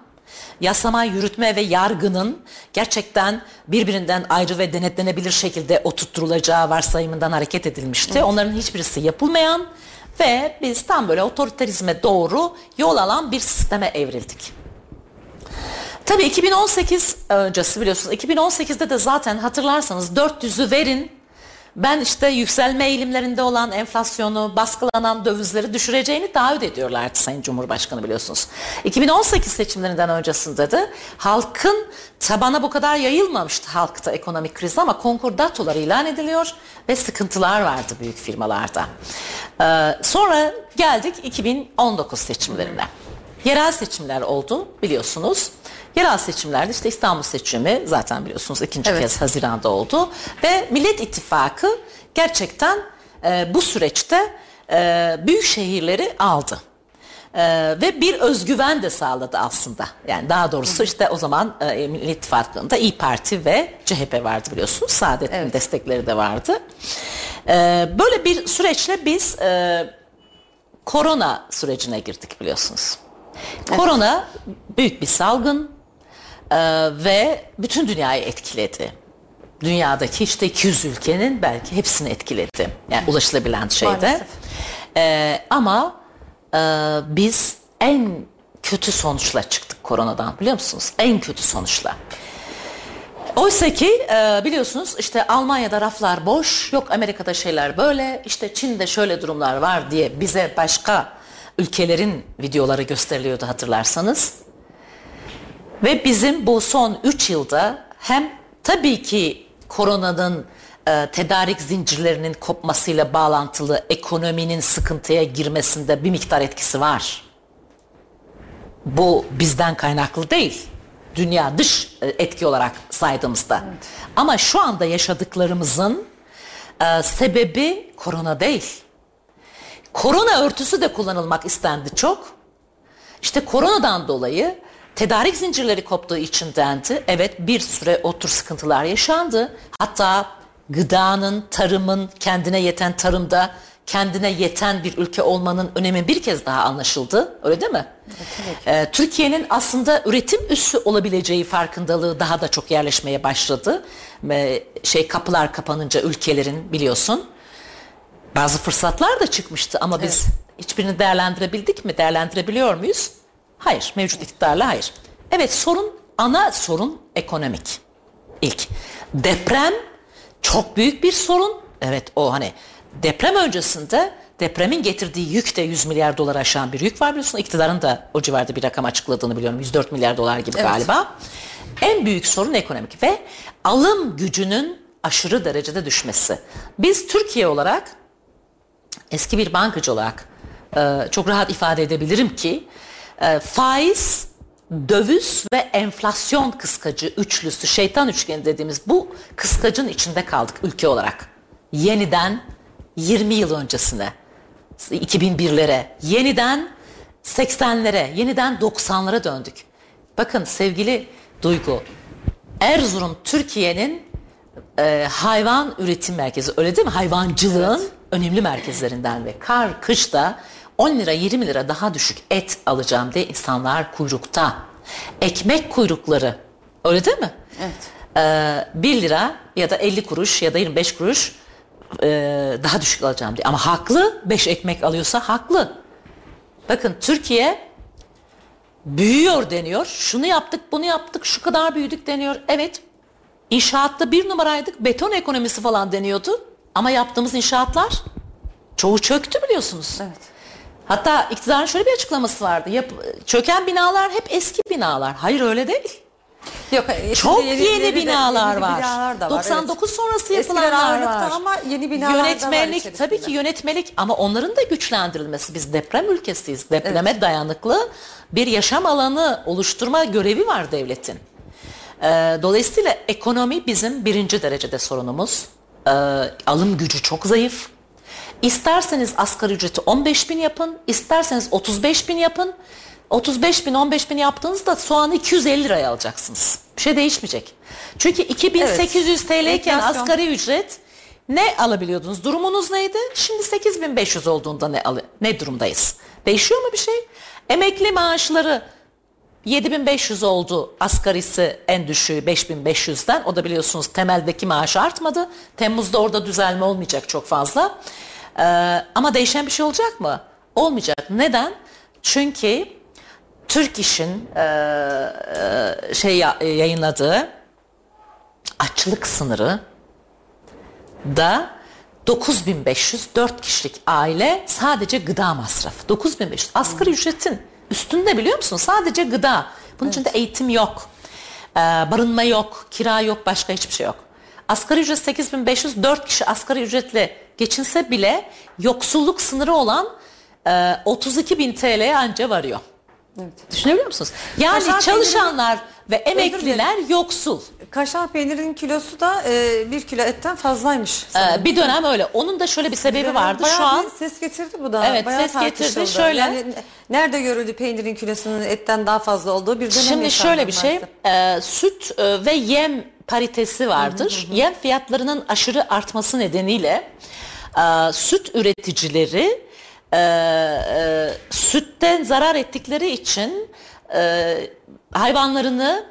yasama, yürütme ve yargının gerçekten birbirinden ayrı ve denetlenebilir şekilde oturtturulacağı varsayımından hareket edilmişti. Onların hiçbirisi yapılmayan ve biz tam böyle otoriterizme doğru yol alan bir sisteme evrildik. Tabii 2018 öncesi biliyorsunuz 2018'de de zaten hatırlarsanız 400'ü verin ben işte yükselme eğilimlerinde olan enflasyonu, baskılanan dövizleri düşüreceğini taahhüt ediyorlardı Sayın Cumhurbaşkanı biliyorsunuz. 2018 seçimlerinden öncesinde de halkın tabana bu kadar yayılmamıştı halkta ekonomik kriz ama konkordatolar ilan ediliyor ve sıkıntılar vardı büyük firmalarda. Ee, sonra geldik 2019 seçimlerine. Yerel seçimler oldu biliyorsunuz. Yerel seçimlerde işte İstanbul seçimi zaten biliyorsunuz ikinci Evet. kez Haziran'da oldu. Ve Millet İttifakı gerçekten e, bu süreçte e, büyük şehirleri aldı. E, ve bir özgüven de sağladı aslında. Yani daha doğrusu işte o zaman e, Millet İttifakı'nda İyi Parti ve CHP vardı biliyorsunuz. Saadet'in Evet. destekleri de vardı. E, böyle bir süreçle biz e, korona sürecine girdik biliyorsunuz. Korona büyük bir salgın. Ee, ve bütün dünyayı etkiledi. Dünyadaki işte 200 ülkenin belki hepsini etkiledi. Yani ulaşılabilen şeyde. Ee, ama e, biz en kötü sonuçla çıktık koronadan biliyor musunuz? En kötü sonuçla. Oysa ki e, biliyorsunuz işte Almanya'da raflar boş, yok Amerika'da şeyler böyle, işte Çin'de şöyle durumlar var diye bize başka ülkelerin videoları gösteriliyordu hatırlarsanız. Ve bizim bu son 3 yılda hem tabii ki koronanın e, tedarik zincirlerinin kopmasıyla bağlantılı ekonominin sıkıntıya girmesinde bir miktar etkisi var. Bu bizden kaynaklı değil. Dünya dış e, etki olarak saydığımızda. Ama şu anda yaşadıklarımızın e, sebebi korona değil. Korona örtüsü de kullanılmak istendi çok. İşte koronadan dolayı tedarik zincirleri koptuğu için dendi. Evet bir süre o tür sıkıntılar yaşandı. Hatta gıdanın, tarımın, kendine yeten tarımda kendine yeten bir ülke olmanın önemi bir kez daha anlaşıldı. Öyle değil mi? Ee, Türkiye'nin aslında üretim üssü olabileceği farkındalığı daha da çok yerleşmeye başladı. Ee, şey kapılar kapanınca ülkelerin biliyorsun. Bazı fırsatlar da çıkmıştı ama biz hiçbirini değerlendirebildik mi? Değerlendirebiliyor muyuz? Hayır. Mevcut iktidarla hayır. Evet sorun, ana sorun ekonomik. İlk. Deprem çok büyük bir sorun. Evet o hani deprem öncesinde depremin getirdiği yük de 100 milyar dolar aşan bir yük var biliyorsun. İktidarın da o civarda bir rakam açıkladığını biliyorum. 104 milyar dolar gibi Evet. galiba. En büyük sorun ekonomik ve alım gücünün aşırı derecede düşmesi. Biz Türkiye olarak eski bir bankacı olarak çok rahat ifade edebilirim ki e, faiz, döviz ve enflasyon kıskacı üçlüsü, şeytan üçgeni dediğimiz bu kıskacın içinde kaldık ülke olarak. Yeniden 20 yıl öncesine, 2001'lere, yeniden 80'lere, yeniden 90'lara döndük. Bakın sevgili Duygu, Erzurum Türkiye'nin e, hayvan üretim merkezi öyle değil mi? Hayvancılığın önemli merkezlerinden ve kar kışta 10 lira 20 lira daha düşük et alacağım diye insanlar kuyrukta. Ekmek kuyrukları öyle değil mi? Evet. Ee, 1 lira ya da 50 kuruş ya da 25 kuruş e, daha düşük alacağım diye. Ama haklı 5 ekmek alıyorsa haklı. Bakın Türkiye büyüyor deniyor. Şunu yaptık bunu yaptık şu kadar büyüdük deniyor. Evet İnşaatta bir numaraydık. Beton ekonomisi falan deniyordu. Ama yaptığımız inşaatlar çoğu çöktü biliyorsunuz. Evet. Hatta iktidarın şöyle bir açıklaması vardı. Yap, çöken binalar hep eski binalar. Hayır öyle değil. Yok, Çok yeni, de- binalar yeni var. binalar da var, 99 sonrası Eskiler yapılanlar var. ama yeni binalar da var Yönetmelik tabii ki yönetmelik ama onların da güçlendirilmesi. Biz deprem ülkesiyiz. Depreme dayanıklı bir yaşam alanı oluşturma görevi var devletin. Ee, dolayısıyla ekonomi bizim birinci derecede sorunumuz. Ee, alım gücü çok zayıf. İsterseniz asgari ücreti 15 bin yapın, isterseniz 35 bin yapın. 35 bin 15 bin yaptığınızda soğanı 250 liraya alacaksınız. Bir şey değişmeyecek. Çünkü 2800 TL iken asgari ücret ne alabiliyordunuz? Durumunuz neydi? Şimdi 8500 olduğunda ne ne durumdayız? Değişiyor mu bir şey? Emekli maaşları 7500 oldu asgarisi en düşüğü 5500'den. O da biliyorsunuz temeldeki maaş artmadı. Temmuz'da orada düzelme olmayacak çok fazla. Ee, ama değişen bir şey olacak mı? Olmayacak. Neden? Çünkü Türk İş'in e, e, şey ya- yayınladığı açlık sınırı da 9500 4 kişilik aile sadece gıda masrafı. 9500 asgari ücretin üstünde biliyor musun? Sadece gıda. Bunun içinde eğitim yok. Ee, barınma yok, kira yok, başka hiçbir şey yok. Asgari ücret 8500 4 kişi asgari ücretle geçinse bile yoksulluk sınırı olan e, 32 bin TL'ye anca varıyor. Düşünebiliyor musunuz? Yani Kaşar çalışanlar ve dilerim. emekliler yoksul. Kaşar peynirinin kilosu da e, bir kilo etten fazlaymış. Ee, bir dönem öyle. Onun da şöyle bir sebebi vardı. Bayağı Şu an ses getirdi bu da. Evet, Bayağı ses getirdi. Şöyle- Yani nerede görüldü peynirin kilosunun etten daha fazla olduğu bir dönem Şimdi şöyle bir şey, e, süt e, ve yem paritesi vardır. Yem fiyatlarının aşırı artması nedeniyle e, süt üreticileri e, e, sütten zarar ettikleri için e, hayvanlarını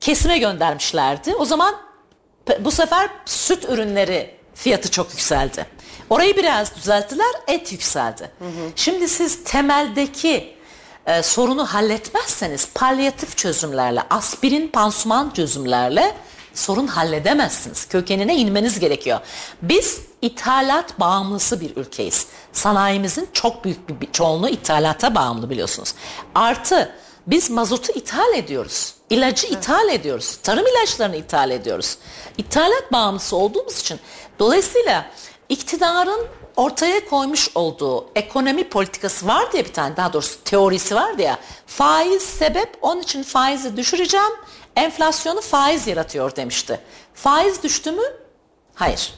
kesime göndermişlerdi. O zaman bu sefer süt ürünleri fiyatı çok yükseldi. Orayı biraz düzelttiler, et yükseldi. Hı hı. Şimdi siz temeldeki e, sorunu halletmezseniz palyatif çözümlerle, aspirin pansuman çözümlerle sorun halledemezsiniz. Kökenine inmeniz gerekiyor. Biz ithalat bağımlısı bir ülkeyiz. Sanayimizin çok büyük bir çoğunluğu ithalata bağımlı biliyorsunuz. Artı biz mazotu ithal ediyoruz. İlacı evet. ithal ediyoruz. Tarım ilaçlarını ithal ediyoruz. İthalat bağımlısı olduğumuz için dolayısıyla iktidarın ortaya koymuş olduğu ekonomi politikası var diye bir tane daha doğrusu teorisi var ya faiz sebep onun için faizi düşüreceğim enflasyonu faiz yaratıyor demişti. Faiz düştü mü? Hayır.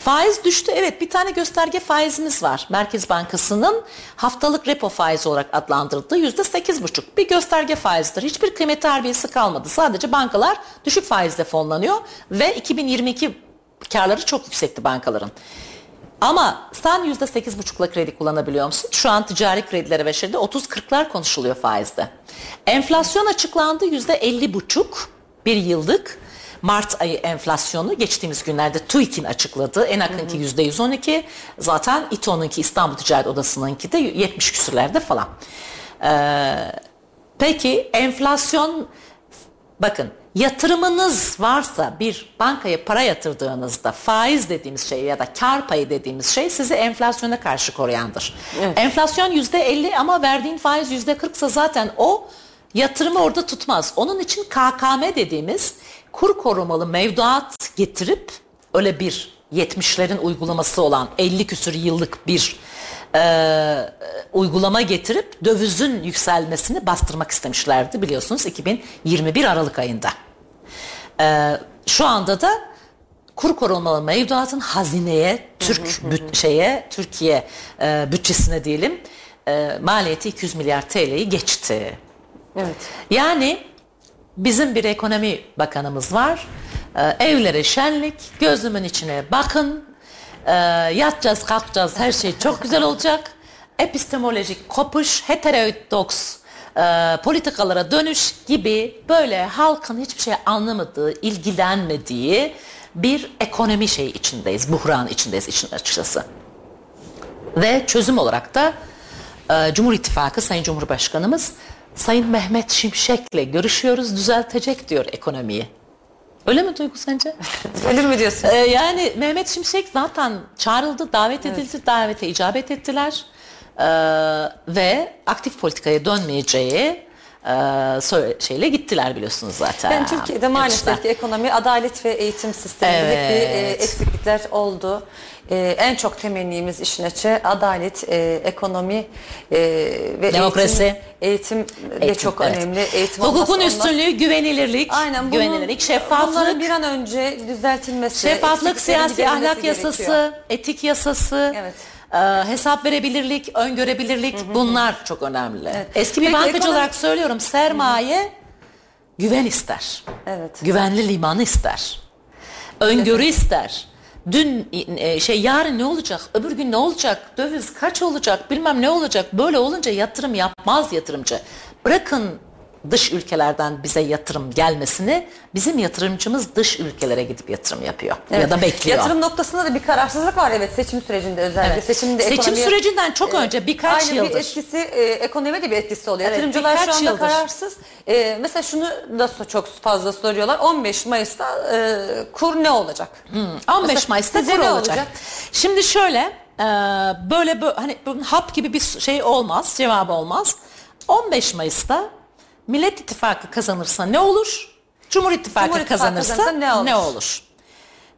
Faiz düştü evet bir tane gösterge faizimiz var. Merkez Bankası'nın haftalık repo faizi olarak adlandırıldığı yüzde sekiz buçuk. Bir gösterge faizidir. Hiçbir kıymet harbiyesi kalmadı. Sadece bankalar düşük faizle fonlanıyor ve 2022 karları çok yüksekti bankaların. Ama sen yüzde sekiz buçukla kredi kullanabiliyor musun? Şu an ticari kredilere ve şeyde 30-40'lar konuşuluyor faizde. Enflasyon açıklandı yüzde elli buçuk bir yıllık. Mart ayı enflasyonu geçtiğimiz günlerde TÜİK'in açıkladığı en yakınki yüzde 112 zaten İTO'nunki İstanbul Ticaret Odası'nınki de 70 küsürlerde falan. Ee, peki enflasyon bakın yatırımınız varsa bir bankaya para yatırdığınızda faiz dediğimiz şey ya da kar payı dediğimiz şey sizi enflasyona karşı koruyandır. Evet. Enflasyon yüzde elli ama verdiğin faiz yüzde kırksa zaten o yatırımı orada tutmaz. Onun için KKM dediğimiz kur korumalı mevduat getirip öyle bir 70'lerin uygulaması olan 50 küsür yıllık bir e, uygulama getirip dövizin yükselmesini bastırmak istemişlerdi biliyorsunuz 2021 Aralık ayında. E, şu anda da kur korumalı mevduatın hazineye, Türk büt, şeye, Türkiye e, bütçesine diyelim e, maliyeti 200 milyar TL'yi geçti. Evet. Yani bizim bir ekonomi bakanımız var. E, evlere şenlik, gözümün içine bakın, e, yatacağız, kalkacağız, her şey çok güzel olacak. Epistemolojik kopuş, heterodoks e, politikalara dönüş gibi böyle halkın hiçbir şey anlamadığı, ilgilenmediği bir ekonomi şey içindeyiz, buhran içindeyiz için açıkçası. Ve çözüm olarak da e, Cumhur İttifakı Sayın Cumhurbaşkanımız Sayın Mehmet Şimşek'le görüşüyoruz, düzeltecek diyor ekonomiyi. Öyle mi Duygu sence? Öyle mi diyorsun? Ee, yani Mehmet Şimşek zaten çağrıldı, davet edildi, evet. davete icabet ettiler. Ee, ve aktif politikaya dönmeyeceği e, şeyle gittiler biliyorsunuz zaten. Yani Türkiye'de maalesef ki ekonomi, adalet ve eğitim sisteminde evet. hep bir e, eksiklikler oldu. E, en çok temennimiz işin açı adalet, e, ekonomi e, ve demokrasi. Eğitim, eğitim de eğitim, çok evet. önemli. Eğitim Hukukun üstünlüğü, güvenilirlik, Aynen, güvenilirlik, şeffaflık. Bunların bir an önce düzeltilmesi. Şeffaflık, siyasi ahlak yasası, gerekiyor. etik yasası. Evet e, hesap verebilirlik, öngörebilirlik bunlar çok önemli. Evet. Eski bir Peki, bankacı ekonomi... olarak söylüyorum sermaye güven ister. Evet. Güvenli limanı ister. Öngörü ister. Dün e, şey yarın ne olacak? Öbür gün ne olacak? Döviz kaç olacak? Bilmem ne olacak? Böyle olunca yatırım yapmaz yatırımcı. Bırakın dış ülkelerden bize yatırım gelmesini bizim yatırımcımız dış ülkelere gidip yatırım yapıyor evet. ya da bekliyor. Yatırım noktasında da bir kararsızlık var evet seçim sürecinde özellikle. Evet. Seçimde seçim ekonomiye, sürecinden çok e, önce birkaç aynı yıldır. bir etkisi e, ekonomiye de bir etkisi oluyor. Evet, Yatırımcılar şu anda yıldır. kararsız. E, mesela şunu da çok fazla soruyorlar. 15 Mayıs'ta e, kur ne olacak? Hmm, 15 mesela, Mayıs'ta kur olacak. olacak. Şimdi şöyle e, böyle, böyle hani hap gibi bir şey olmaz cevabı olmaz. 15 Mayıs'ta Millet İttifakı kazanırsa ne olur? Cumhur İttifakı, Cumhur İttifakı kazanırsa, kazanırsa ne olur? Ne olur?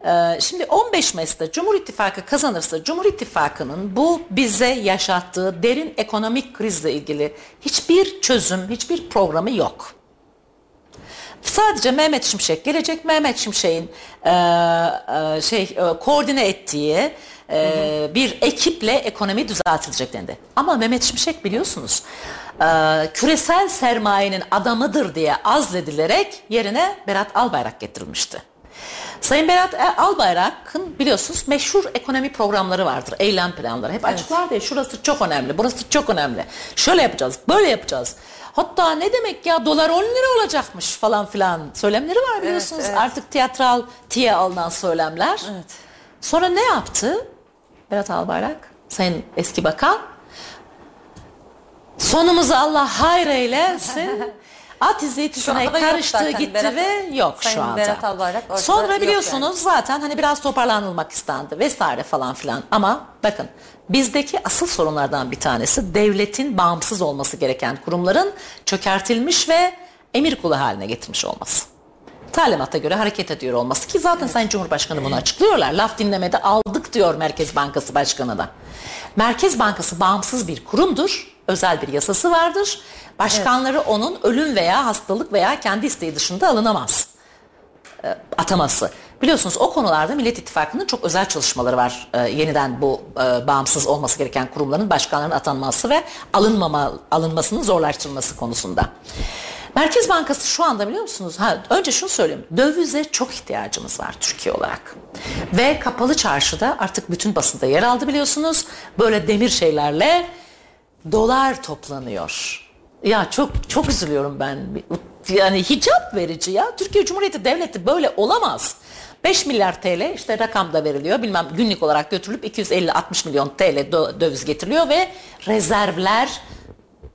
Ee, şimdi 15 Mayıs'ta Cumhur İttifakı kazanırsa Cumhur İttifakı'nın bu bize yaşattığı derin ekonomik krizle ilgili hiçbir çözüm, hiçbir programı yok. Sadece Mehmet Şimşek gelecek. Mehmet Şimşek'in e, e, şey e, koordine ettiği e, bir ekiple ekonomi düzeltilecek dendi. Ama Mehmet Şimşek biliyorsunuz e, küresel sermayenin adamıdır diye azledilerek yerine Berat Albayrak getirilmişti. Sayın Berat e, Albayrak'ın biliyorsunuz meşhur ekonomi programları vardır. Eylem planları. Hep açıklar diye şurası çok önemli, burası çok önemli. Şöyle yapacağız, böyle yapacağız. Hatta ne demek ya dolar 10 lira olacakmış falan filan söylemleri var biliyorsunuz. evet. Artık tiyatral tiye alınan söylemler. Evet. Sonra ne yaptı Berat Albayrak? Sayın eski bakan. Sonumuzu Allah hayır eylesin. At yok karıştı gitti Berat- ve yok Sayın şu anda. Berat Albayrak Sonra biliyorsunuz zaten hani biraz toparlanılmak istendi vesaire falan filan. Ama bakın bizdeki asıl sorunlardan bir tanesi devletin bağımsız olması gereken kurumların çökertilmiş ve emir kulu haline getirmiş olması talimata göre hareket ediyor olması ki zaten Sayın Cumhurbaşkanı bunu açıklıyorlar. Laf dinlemede aldık diyor Merkez Bankası Başkanı da. Merkez Bankası bağımsız bir kurumdur. Özel bir yasası vardır. Başkanları onun ölüm veya hastalık veya kendi isteği dışında alınamaz e, ataması. Biliyorsunuz o konularda Millet İttifakı'nın çok özel çalışmaları var. E, yeniden bu e, bağımsız olması gereken kurumların başkanlarının atanması ve alınmama alınmasının zorlaştırılması konusunda. Merkez Bankası şu anda biliyor musunuz? Ha, önce şunu söyleyeyim. Dövize çok ihtiyacımız var Türkiye olarak. Ve kapalı çarşıda artık bütün basında yer aldı biliyorsunuz. Böyle demir şeylerle dolar toplanıyor. Ya çok çok üzülüyorum ben. Yani hicap verici ya. Türkiye Cumhuriyeti Devleti böyle olamaz. 5 milyar TL işte rakam da veriliyor. Bilmem günlük olarak götürülüp 250-60 milyon TL dö- döviz getiriliyor ve rezervler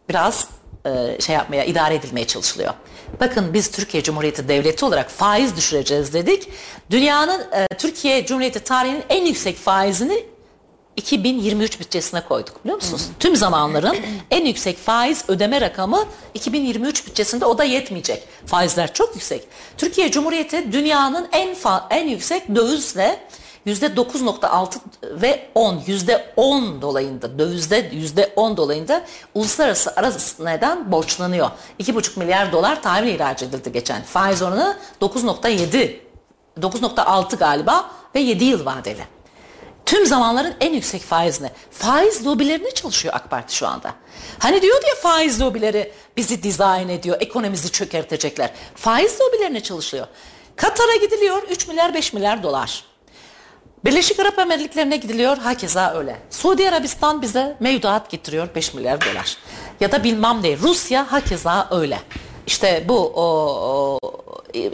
biraz e, şey yapmaya, idare edilmeye çalışılıyor. Bakın biz Türkiye Cumhuriyeti Devleti olarak faiz düşüreceğiz dedik. Dünyanın e, Türkiye Cumhuriyeti tarihinin en yüksek faizini 2023 bütçesine koyduk biliyor musunuz? Tüm zamanların en yüksek faiz ödeme rakamı 2023 bütçesinde o da yetmeyecek. Faizler çok yüksek. Türkiye Cumhuriyeti dünyanın en en yüksek dövizle %9.6 ve 10 %10 dolayında dövizde %10 dolayında uluslararası arasından borçlanıyor. 2,5 milyar dolar tahvil ihraç edildi geçen. Faiz oranı 9.7 9.6 galiba ve 7 yıl vadeli. Tüm zamanların en yüksek faizine. Faiz lobilerine çalışıyor AK Parti şu anda. Hani diyor ya faiz lobileri bizi dizayn ediyor, ekonomimizi çökertecekler. Faiz lobilerine çalışıyor. Katar'a gidiliyor 3 milyar 5 milyar dolar. Birleşik Arap Emirlikleri'ne gidiliyor hakeza öyle. Suudi Arabistan bize mevduat getiriyor 5 milyar dolar. Ya da bilmem ne Rusya hakeza öyle. İşte bu o, o,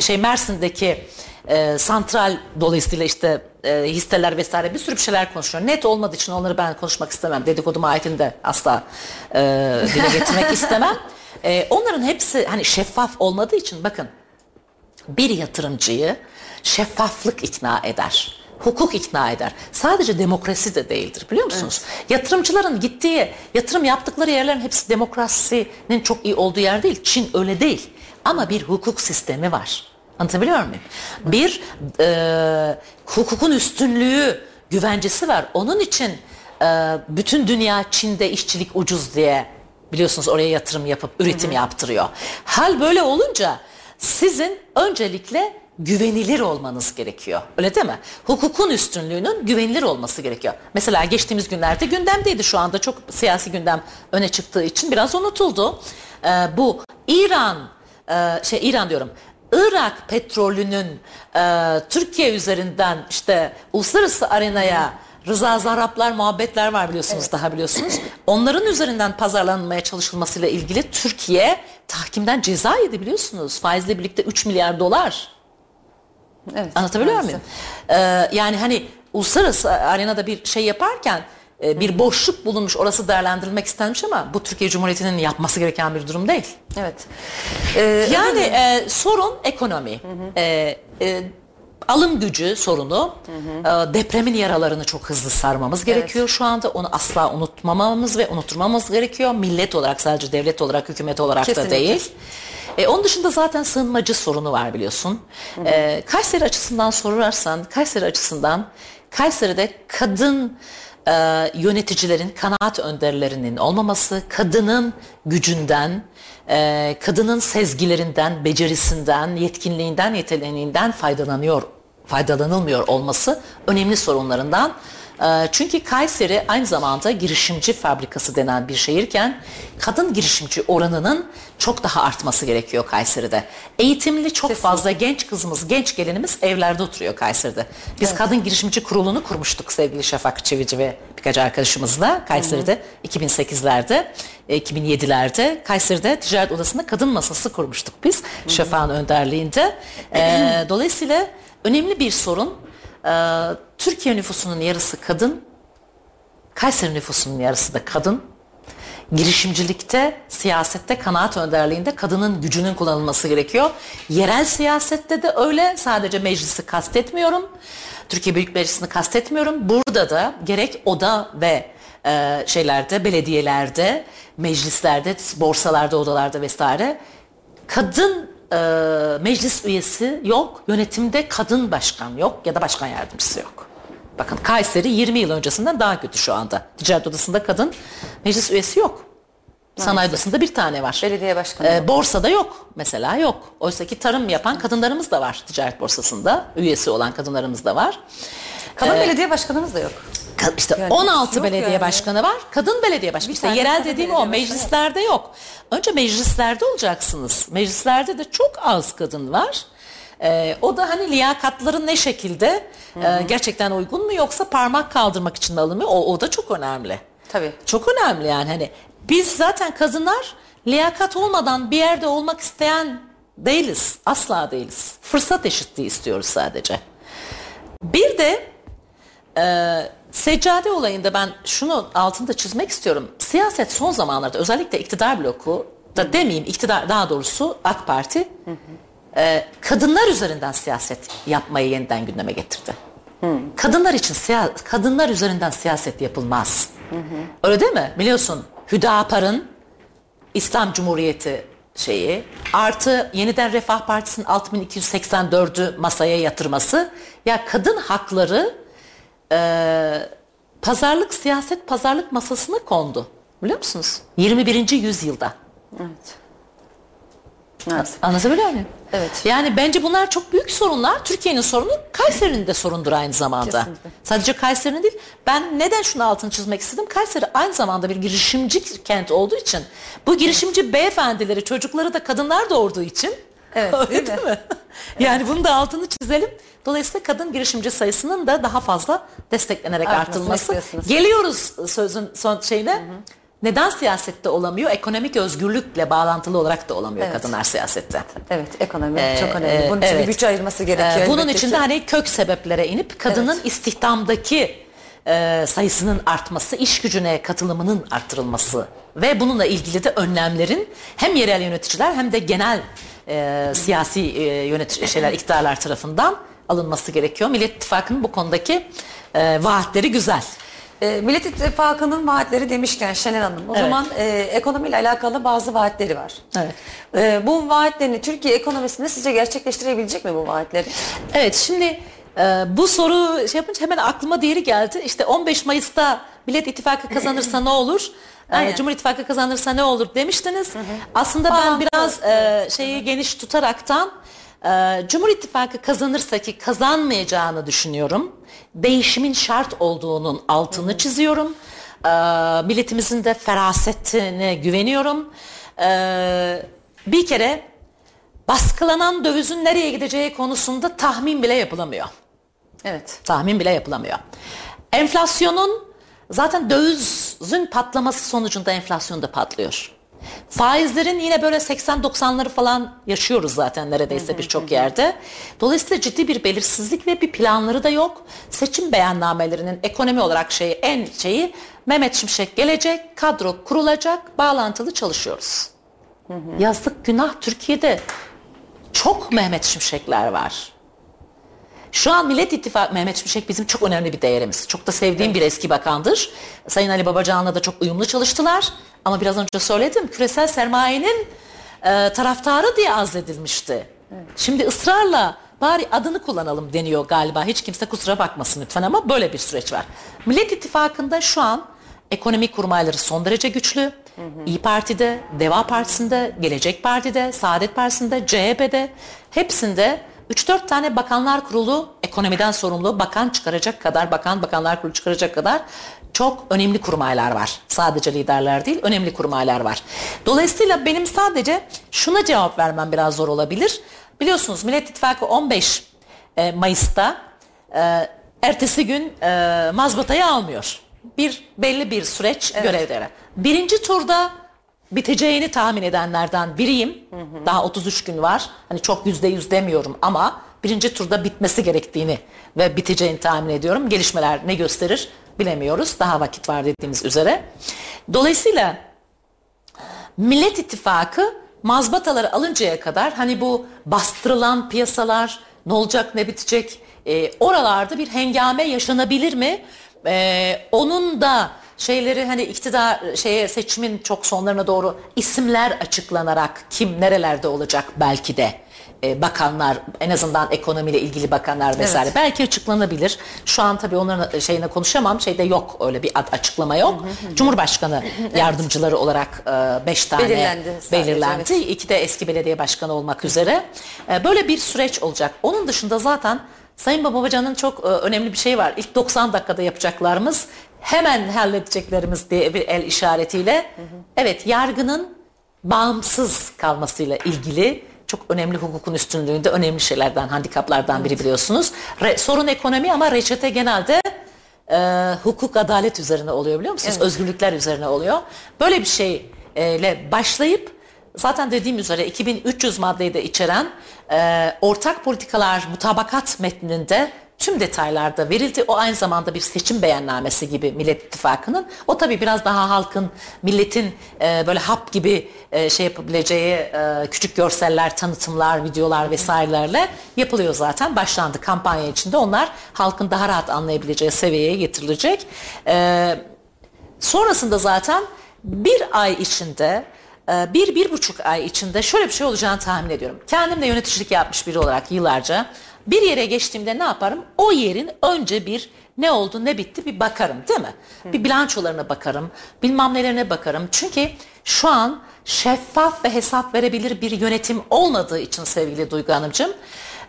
şey Mersin'deki e, santral dolayısıyla işte e, hisseler vesaire bir sürü bir şeyler konuşuyor. Net olmadığı için onları ben konuşmak istemem. Dedikodu mahiyetini de asla e, dile getirmek istemem. E, onların hepsi hani şeffaf olmadığı için bakın bir yatırımcıyı şeffaflık ikna eder. Hukuk ikna eder. Sadece demokrasi de değildir biliyor musunuz? Yatırımcıların gittiği, yatırım yaptıkları yerlerin hepsi demokrasinin çok iyi olduğu yer değil. Çin öyle değil. Ama bir hukuk sistemi var. Anlatabiliyor muyum? Bir e, hukukun üstünlüğü, güvencesi var. Onun için e, bütün dünya Çin'de işçilik ucuz diye biliyorsunuz oraya yatırım yapıp üretim yaptırıyor. Hal böyle olunca sizin öncelikle güvenilir olmanız gerekiyor. Öyle değil mi? Hukukun üstünlüğünün güvenilir olması gerekiyor. Mesela geçtiğimiz günlerde gündemdeydi şu anda çok siyasi gündem öne çıktığı için biraz unutuldu. Ee, bu İran e, şey İran diyorum. Irak petrolünün e, Türkiye üzerinden işte uluslararası arenaya Rıza Zarrablar muhabbetler var biliyorsunuz daha biliyorsunuz. Onların üzerinden pazarlanmaya çalışılmasıyla ilgili Türkiye tahkimden ceza yedi biliyorsunuz. Faizle birlikte 3 milyar dolar. Evet, Anlatabiliyor maalesef. muyum? Ee, yani hani uluslararası arenada bir şey yaparken e, bir boşluk bulunmuş orası değerlendirilmek istenmiş ama bu Türkiye Cumhuriyeti'nin yapması gereken bir durum değil. Evet. Ee, Yani e, sorun ekonomi. E, e, alım gücü sorunu. E, depremin yaralarını çok hızlı sarmamız gerekiyor şu anda. Onu asla unutmamamız ve unutturmamamız gerekiyor. Millet olarak sadece devlet olarak, hükümet olarak Kesinlikle. da değil. E, onun dışında zaten sığınmacı sorunu var biliyorsun. E, Kayseri açısından sorarsan, Kayseri açısından Kayseri'de kadın e, yöneticilerin, kanaat önderlerinin olmaması, kadının gücünden, e, kadının sezgilerinden, becerisinden, yetkinliğinden, yeteneğinden faydalanıyor, faydalanılmıyor olması önemli sorunlarından çünkü Kayseri aynı zamanda girişimci fabrikası denen bir şehirken kadın girişimci oranının çok daha artması gerekiyor Kayseri'de. Eğitimli çok fazla genç kızımız, genç gelinimiz evlerde oturuyor Kayseri'de. Biz kadın girişimci kurulunu kurmuştuk sevgili Şafak Çevici ve birkaç arkadaşımızla Kayseri'de 2008'lerde, e, 2007'lerde Kayseri'de ticaret odasında kadın masası kurmuştuk biz Şafak'ın önderliğinde. Ee, dolayısıyla önemli bir sorun. Ee, Türkiye nüfusunun yarısı kadın, Kayseri nüfusunun yarısı da kadın. Girişimcilikte, siyasette, kanaat önderliğinde kadının gücünün kullanılması gerekiyor. Yerel siyasette de öyle. Sadece meclisi kastetmiyorum. Türkiye Büyük Meclisi'ni kastetmiyorum. Burada da gerek oda ve e, şeylerde, belediyelerde, meclislerde, borsalarda, odalarda vesaire kadın e, meclis üyesi yok. Yönetimde kadın başkan yok ya da başkan yardımcısı yok. Bakın Kayseri 20 yıl öncesinden daha kötü şu anda. Ticaret odasında kadın meclis üyesi yok. Sanayi odasında bir tane var. Belediye başkanı Ee, borsada yok mesela yok. Oysa ki tarım yapan kadınlarımız da var ticaret borsasında. Üyesi olan kadınlarımız da var. Kadın belediye başkanımız da yok. İşte Yani 16 yok belediye yani. başkanı var. Kadın belediye başkanı. İşte tane yerel dediğim o meclislerde yok. Önce meclislerde olacaksınız. Meclislerde de çok az kadın var. Ee, o da hani liyakatların ne şekilde e, gerçekten uygun mu yoksa parmak kaldırmak için mi alınıyor? O, o da çok önemli. Tabii. Çok önemli yani hani biz zaten kadınlar liyakat olmadan bir yerde olmak isteyen değiliz. Asla değiliz. Fırsat eşitliği istiyoruz sadece. Bir de e, seccade olayında ben şunu altında çizmek istiyorum. Siyaset son zamanlarda özellikle iktidar bloku da demeyeyim iktidar daha doğrusu AK Parti e, kadınlar üzerinden siyaset yapmayı yeniden gündeme getirdi. Kadınlar için siya- kadınlar üzerinden siyaset yapılmaz. Öyle değil mi? Biliyorsun Hüdapar'ın İslam Cumhuriyeti şeyi artı yeniden Refah Partisi'nin 6284'ü masaya yatırması ya kadın hakları e, pazarlık siyaset pazarlık masasına kondu. Biliyor musunuz? 21. yüzyılda. Evet. Evet. Anlatabiliyor muyum? Evet. Yani bence bunlar çok büyük sorunlar. Türkiye'nin sorunu Kayseri'nin de sorundur aynı zamanda. Kesinlikle. Sadece Kayseri'nin değil. Ben neden şunu altını çizmek istedim? Kayseri aynı zamanda bir girişimci kent olduğu için bu girişimci beyefendileri, çocukları da kadınlar doğurduğu için Evet, Öyle değil mi? mi? Yani bunu da altını çizelim. Dolayısıyla kadın girişimci sayısının da daha fazla desteklenerek Artmasını artılması. Geliyoruz sözün son şeyine. Neden siyasette olamıyor? Ekonomik özgürlükle bağlantılı olarak da olamıyor Evet. kadınlar siyasette. Evet ekonomi Ee, çok önemli. Bunun için evet. bir bütçe ayırması gerekiyor. Ee, bunun için de hani kök sebeplere inip kadının Evet. istihdamdaki e, sayısının artması, iş gücüne katılımının arttırılması ve bununla ilgili de önlemlerin hem yerel yöneticiler hem de genel e, siyasi e, yönetici şeyler iktidarlar tarafından alınması gerekiyor. Millet İttifakı'nın bu konudaki e, vaatleri güzel. E, Millet İttifakı'nın vaatleri demişken Şenel Hanım o Evet. zaman e, ekonomiyle alakalı bazı vaatleri var. Evet. E, bu vaatlerini Türkiye ekonomisinde sizce gerçekleştirebilecek mi bu vaatleri? Evet şimdi e, bu soru şey yapınca hemen aklıma diğeri geldi. İşte 15 Mayıs'ta Millet İttifakı kazanırsa ne olur? E, Aynen. Cumhur İttifakı kazanırsa ne olur demiştiniz. Aslında ben biraz e, şeyi geniş tutaraktan e, Cumhur İttifakı kazanırsa ki kazanmayacağını düşünüyorum. Değişimin şart olduğunun altını çiziyorum. E, milletimizin de ferasetine güveniyorum. E, bir kere baskılanan dövizin nereye gideceği konusunda tahmin bile yapılamıyor. Evet. Tahmin bile yapılamıyor. Enflasyonun zaten dövizin patlaması sonucunda enflasyon da patlıyor. Faizlerin yine böyle 80-90'ları falan yaşıyoruz zaten neredeyse birçok yerde. Dolayısıyla ciddi bir belirsizlik ve bir planları da yok. Seçim beyannamelerinin ekonomi olarak şeyi en şeyi Mehmet Şimşek gelecek, kadro kurulacak, bağlantılı çalışıyoruz. Yazık günah Türkiye'de çok Mehmet Şimşekler var. Şu an Millet İttifakı Mehmet Şimşek bizim çok önemli bir değerimiz. Çok da sevdiğim bir eski bakandır. Sayın Ali Babacan'la da çok uyumlu çalıştılar. Ama biraz önce söyledim küresel sermayenin e, taraftarı diye azledilmişti. Şimdi ısrarla bari adını kullanalım deniyor galiba. Hiç kimse kusura bakmasın lütfen ama böyle bir süreç var. Millet İttifakı'nda şu an ekonomik kurmayları son derece güçlü. İyi Parti'de, Deva Partisi'nde, Gelecek Parti'de, Saadet Partisi'nde, CHP'de hepsinde 3-4 tane bakanlar kurulu ekonomiden sorumlu bakan çıkaracak kadar, bakan bakanlar kurulu çıkaracak kadar çok önemli kurmaylar var. Sadece liderler değil, önemli kurmaylar var. Dolayısıyla benim sadece şuna cevap vermem biraz zor olabilir. Biliyorsunuz Millet İttifakı 15 e, Mayıs'ta e, ertesi gün e, mazbatayı almıyor. Bir belli bir süreç evet. görevlere. Birinci turda biteceğini tahmin edenlerden biriyim. Hı hı. Daha 33 gün var. Hani çok yüzde yüz demiyorum ama birinci turda bitmesi gerektiğini ve biteceğini tahmin ediyorum. Gelişmeler ne gösterir bilemiyoruz. Daha vakit var dediğimiz üzere. Dolayısıyla Millet İttifakı mazbataları alıncaya kadar hani bu bastırılan piyasalar ne olacak ne bitecek e, oralarda bir hengame yaşanabilir mi? E, onun da şeyleri hani iktidar şeye seçimin çok sonlarına doğru isimler açıklanarak kim nerelerde olacak belki de e, bakanlar en azından ekonomiyle ilgili bakanlar vesaire evet. belki açıklanabilir. Şu an tabii onların şeyine konuşamam. Şeyde yok öyle bir açıklama yok. Hı hı hı. Cumhurbaşkanı yardımcıları olarak e, beş tane belirlendi. belirlendi. Evet. İki de eski belediye başkanı olmak üzere. E, böyle bir süreç olacak. Onun dışında zaten Sayın Babacan'ın çok önemli bir şey var. İlk 90 dakikada yapacaklarımız hemen halledeceklerimiz diye bir el işaretiyle. Hı hı. Evet yargının bağımsız kalmasıyla ilgili çok önemli hukukun üstünlüğünde önemli şeylerden, handikaplardan biri biliyorsunuz. Re, sorun ekonomi ama reçete genelde e, hukuk adalet üzerine oluyor biliyor musunuz? Evet. Özgürlükler üzerine oluyor. Böyle bir şeyle başlayıp zaten dediğim üzere 2300 maddeyi de içeren e, ortak politikalar mutabakat metninde tüm detaylarda verildi. O aynı zamanda bir seçim beyannamesi gibi Millet İttifakı'nın. O tabii biraz daha halkın, milletin e, böyle hap gibi e, şey yapabileceği e, küçük görseller, tanıtımlar, videolar vesairelerle yapılıyor zaten. Başlandı kampanya içinde. Onlar halkın daha rahat anlayabileceği seviyeye getirilecek. E, sonrasında zaten bir ay içinde bir, bir buçuk ay içinde şöyle bir şey olacağını tahmin ediyorum. Kendim de yöneticilik yapmış biri olarak yıllarca bir yere geçtiğimde ne yaparım? O yerin önce bir ne oldu ne bitti bir bakarım değil mi? Hı. Bir bilançolarına bakarım, bilmem nelerine bakarım. Çünkü şu an şeffaf ve hesap verebilir bir yönetim olmadığı için sevgili Duygu Hanımcığım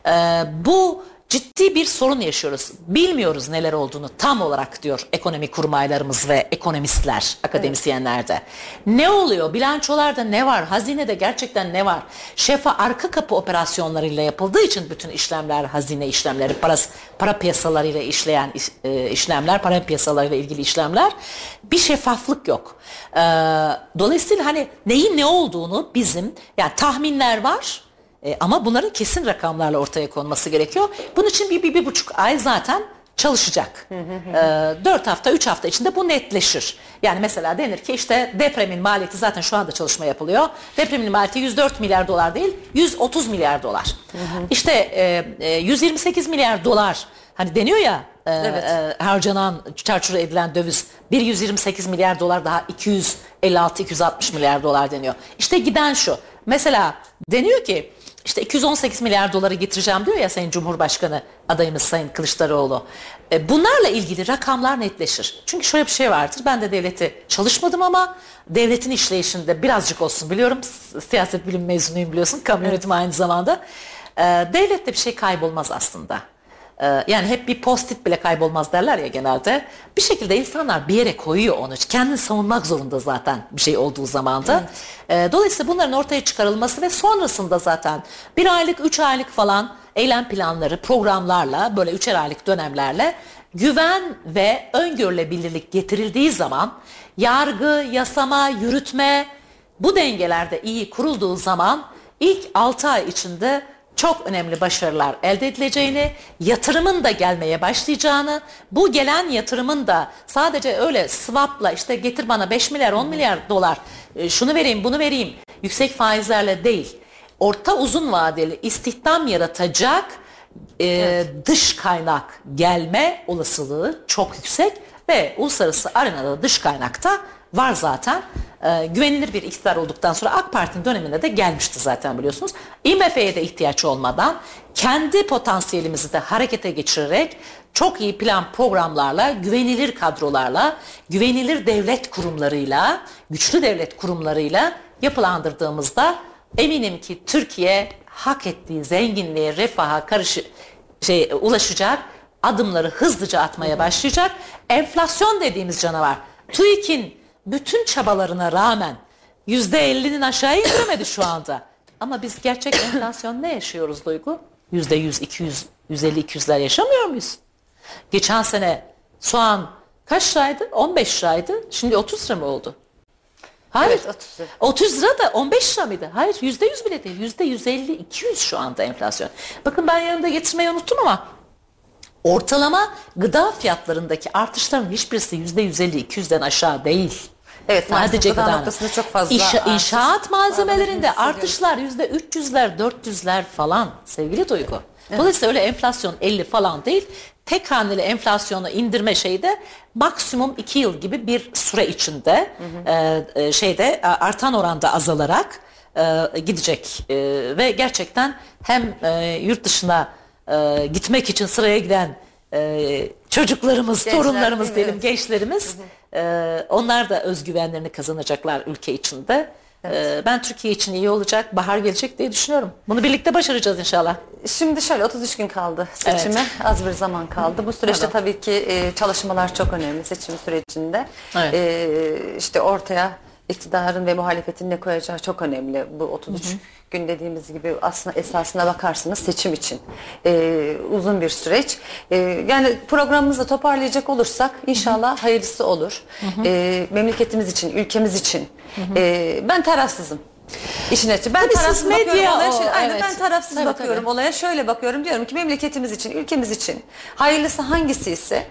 e, bu ciddi bir sorun yaşıyoruz. Bilmiyoruz neler olduğunu tam olarak diyor ekonomi kurmaylarımız ve ekonomistler, akademisyenlerde. Evet. Ne oluyor? Bilançolarda ne var? Hazinede gerçekten ne var? Şefa arka kapı operasyonlarıyla yapıldığı için bütün işlemler, hazine işlemleri, para, para piyasalarıyla işleyen e, işlemler, para piyasalarıyla ilgili işlemler bir şeffaflık yok. Ee, dolayısıyla hani neyin ne olduğunu bizim yani tahminler var e, ama bunların kesin rakamlarla ortaya konması gerekiyor. Bunun için bir, bir, bir buçuk ay zaten çalışacak. e, 4 hafta, üç hafta içinde bu netleşir. Yani mesela denir ki işte depremin maliyeti zaten şu anda çalışma yapılıyor. Depremin maliyeti 104 milyar dolar değil, 130 milyar dolar. İşte e, e, 128 milyar dolar hani deniyor ya e, evet. e, harcanan, çarçur edilen döviz bir 128 milyar dolar daha 256-260 milyar dolar deniyor. İşte giden şu. Mesela deniyor ki işte 218 milyar doları getireceğim diyor ya Sayın Cumhurbaşkanı adayımız Sayın Kılıçdaroğlu. E, bunlarla ilgili rakamlar netleşir. Çünkü şöyle bir şey vardır. Ben de devleti çalışmadım ama devletin işleyişinde birazcık olsun biliyorum. Siyaset bilim mezunuyum biliyorsun. Kamu yönetimi aynı zamanda. E, devlette bir şey kaybolmaz aslında. Ee, yani hep bir postit bile kaybolmaz derler ya genelde. Bir şekilde insanlar bir yere koyuyor onu. Kendini savunmak zorunda zaten bir şey olduğu zamanda. Evet. Ee, dolayısıyla bunların ortaya çıkarılması ve sonrasında zaten bir aylık, üç aylık falan eylem planları, programlarla böyle üçer aylık dönemlerle güven ve öngörülebilirlik getirildiği zaman yargı, yasama, yürütme bu dengelerde iyi kurulduğu zaman ilk 6 ay içinde çok önemli başarılar elde edileceğini, yatırımın da gelmeye başlayacağını, bu gelen yatırımın da sadece öyle swapla işte getir bana 5 milyar 10 milyar dolar e, şunu vereyim bunu vereyim yüksek faizlerle değil, orta uzun vadeli istihdam yaratacak e, evet. dış kaynak gelme olasılığı çok yüksek ve uluslararası arenada dış kaynakta var zaten. Ee, güvenilir bir iktidar olduktan sonra AK Parti'nin döneminde de gelmişti zaten biliyorsunuz. IMF'ye de ihtiyaç olmadan kendi potansiyelimizi de harekete geçirerek çok iyi plan programlarla, güvenilir kadrolarla, güvenilir devlet kurumlarıyla, güçlü devlet kurumlarıyla yapılandırdığımızda eminim ki Türkiye hak ettiği zenginliğe, refaha karşı şey ulaşacak. Adımları hızlıca atmaya başlayacak. Enflasyon dediğimiz canavar. TÜİK'in bütün çabalarına rağmen %50'nin aşağı indiremedi şu anda. Ama biz gerçek enflasyon ne yaşıyoruz Duygu? %100, 200, 150, 200'ler yaşamıyor muyuz? Geçen sene soğan kaç liraydı? 15 liraydı. Şimdi 30 lira mı oldu? Hayır. Evet, 30 lira. 30 lira da 15 lira mıydı? Hayır yüzde yüz bile değil. Yüzde 150, 200 şu anda enflasyon. Bakın ben yanında getirmeyi unuttum ama ortalama gıda fiyatlarındaki artışların hiçbirisi yüzde 150, 200'den aşağı değil. Evet, Sadece gıda noktasında çok fazla İnşa- artış inşaat malzemelerinde artışlar yüzde 300'ler, 400'ler falan sevgili Duygu. Dolayısıyla öyle enflasyon 50 falan değil. Tek haneli enflasyonu indirme şeyi de maksimum 2 yıl gibi bir süre içinde e, e, şeyde e, artan oranda azalarak e, gidecek. E, ve gerçekten hem e, yurt dışına e, gitmek için sıraya giden e, çocuklarımız, Gençler, torunlarımız evet. diyelim gençlerimiz e, onlar da özgüvenlerini kazanacaklar ülke içinde. E, ben Türkiye için iyi olacak, bahar gelecek diye düşünüyorum. Bunu birlikte başaracağız inşallah. Şimdi şöyle 33 gün kaldı seçime. Az bir zaman kaldı. Bu süreçte Tamam. tabii ki e, çalışmalar çok önemli seçim sürecinde. Evet. E, işte ortaya iktidarın ve muhalefetin ne koyacağı çok önemli. Bu 33 gün dediğimiz gibi aslında esasına bakarsınız seçim için e, uzun bir süreç. E, yani programımızı toparlayacak olursak inşallah hayırlısı olur. E, memleketimiz için, ülkemiz için. E, ben tarafsızım. İşin açığı. Ben Tabii tarafsız bakıyorum olaya. o, Şöyle, aynen evet. ben tarafsız Tabii, bakıyorum tabii. olaya. Şöyle bakıyorum diyorum ki memleketimiz için, ülkemiz için hayırlısı hangisi ise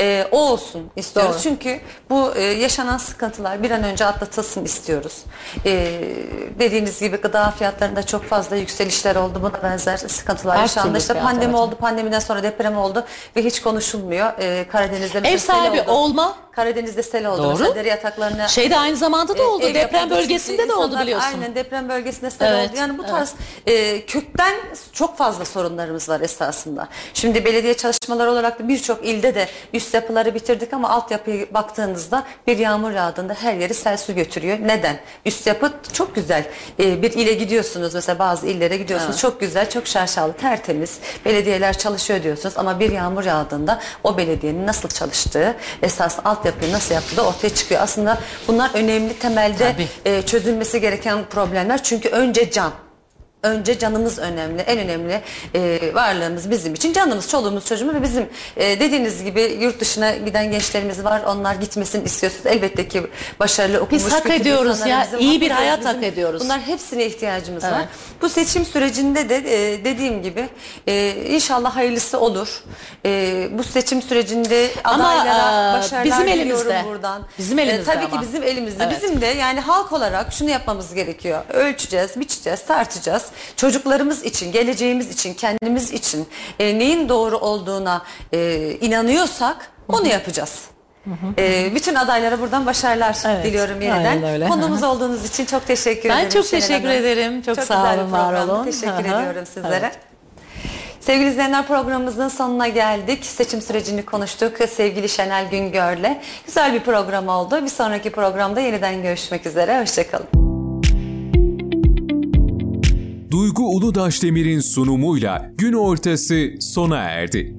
e, o olsun istiyoruz. Doğru. Çünkü bu e, yaşanan sıkıntılar bir an önce atlatılsın istiyoruz. E, dediğiniz gibi gıda fiyatlarında çok fazla yükselişler oldu. Buna benzer sıkıntılar Her yaşandı. İşte fiyat, pandemi evet. oldu. Pandemiden sonra deprem oldu ve hiç konuşulmuyor. E, Karadeniz'de Ev sahibi oldu. olma Karadeniz'de sel oldu. Doğru. Mesela deri yataklarına şeyde aynı zamanda da e, oldu. Deprem bölgesinde Çünkü de oldu biliyorsun. Aynen deprem bölgesinde sel Evet, oldu. Yani bu evet. tarz e, kökten çok fazla sorunlarımız var esasında. Şimdi belediye çalışmaları olarak da birçok ilde de üst yapıları bitirdik ama altyapıya baktığınızda bir yağmur yağdığında her yeri sel su götürüyor. Neden? Üst yapı çok güzel. E, bir ile gidiyorsunuz mesela bazı illere gidiyorsunuz. Çok güzel, çok şaşalı, tertemiz. Belediyeler çalışıyor diyorsunuz ama bir yağmur yağdığında o belediyenin nasıl çalıştığı, esas altyapıyı nasıl yaptığı da ortaya çıkıyor. Aslında bunlar önemli temelde Tabii. e, çözülmesi gereken problemler. Çünkü önce can. Önce canımız önemli. En önemli e, varlığımız bizim için. Canımız, çoluğumuz, çocuğumuz ve bizim e, dediğiniz gibi yurt dışına giden gençlerimiz var. Onlar gitmesini istiyorsunuz. Elbette ki başarılı okumuş. Biz hak ediyoruz ya. İyi bir hayat Bizim hak ediyoruz. Bunlar hepsine ihtiyacımız var. Evet. Bu seçim sürecinde de e, dediğim gibi e, inşallah hayırlısı olur. E, bu seçim sürecinde Ama, adaylara e, başarılar bizim elimizde. buradan. Bizim elimizde tabii ama. ki bizim elimizde. Evet. Bizim de yani halk olarak şunu yapmamız gerekiyor. Ölçeceğiz, biçeceğiz, tartacağız. Çocuklarımız için, geleceğimiz için, kendimiz için e, neyin doğru olduğuna e, inanıyorsak onu yapacağız. E, bütün adaylara buradan başarılar Evet, diliyorum yeniden. öyle. Konuğumuz olduğunuz için çok teşekkür Ben ederim. çok Şenol teşekkür Hanım. ederim. Çok sağ güzel bir olun, var olun. Teşekkür Hı hı. ediyorum sizlere. Evet. Sevgili izleyenler programımızın sonuna geldik. Seçim sürecini konuştuk sevgili Şenel Güngör'le. Güzel bir program oldu. Bir sonraki programda yeniden görüşmek üzere. Hoşçakalın. Duygu Uludaş Demir'in sunumuyla gün ortası sona erdi.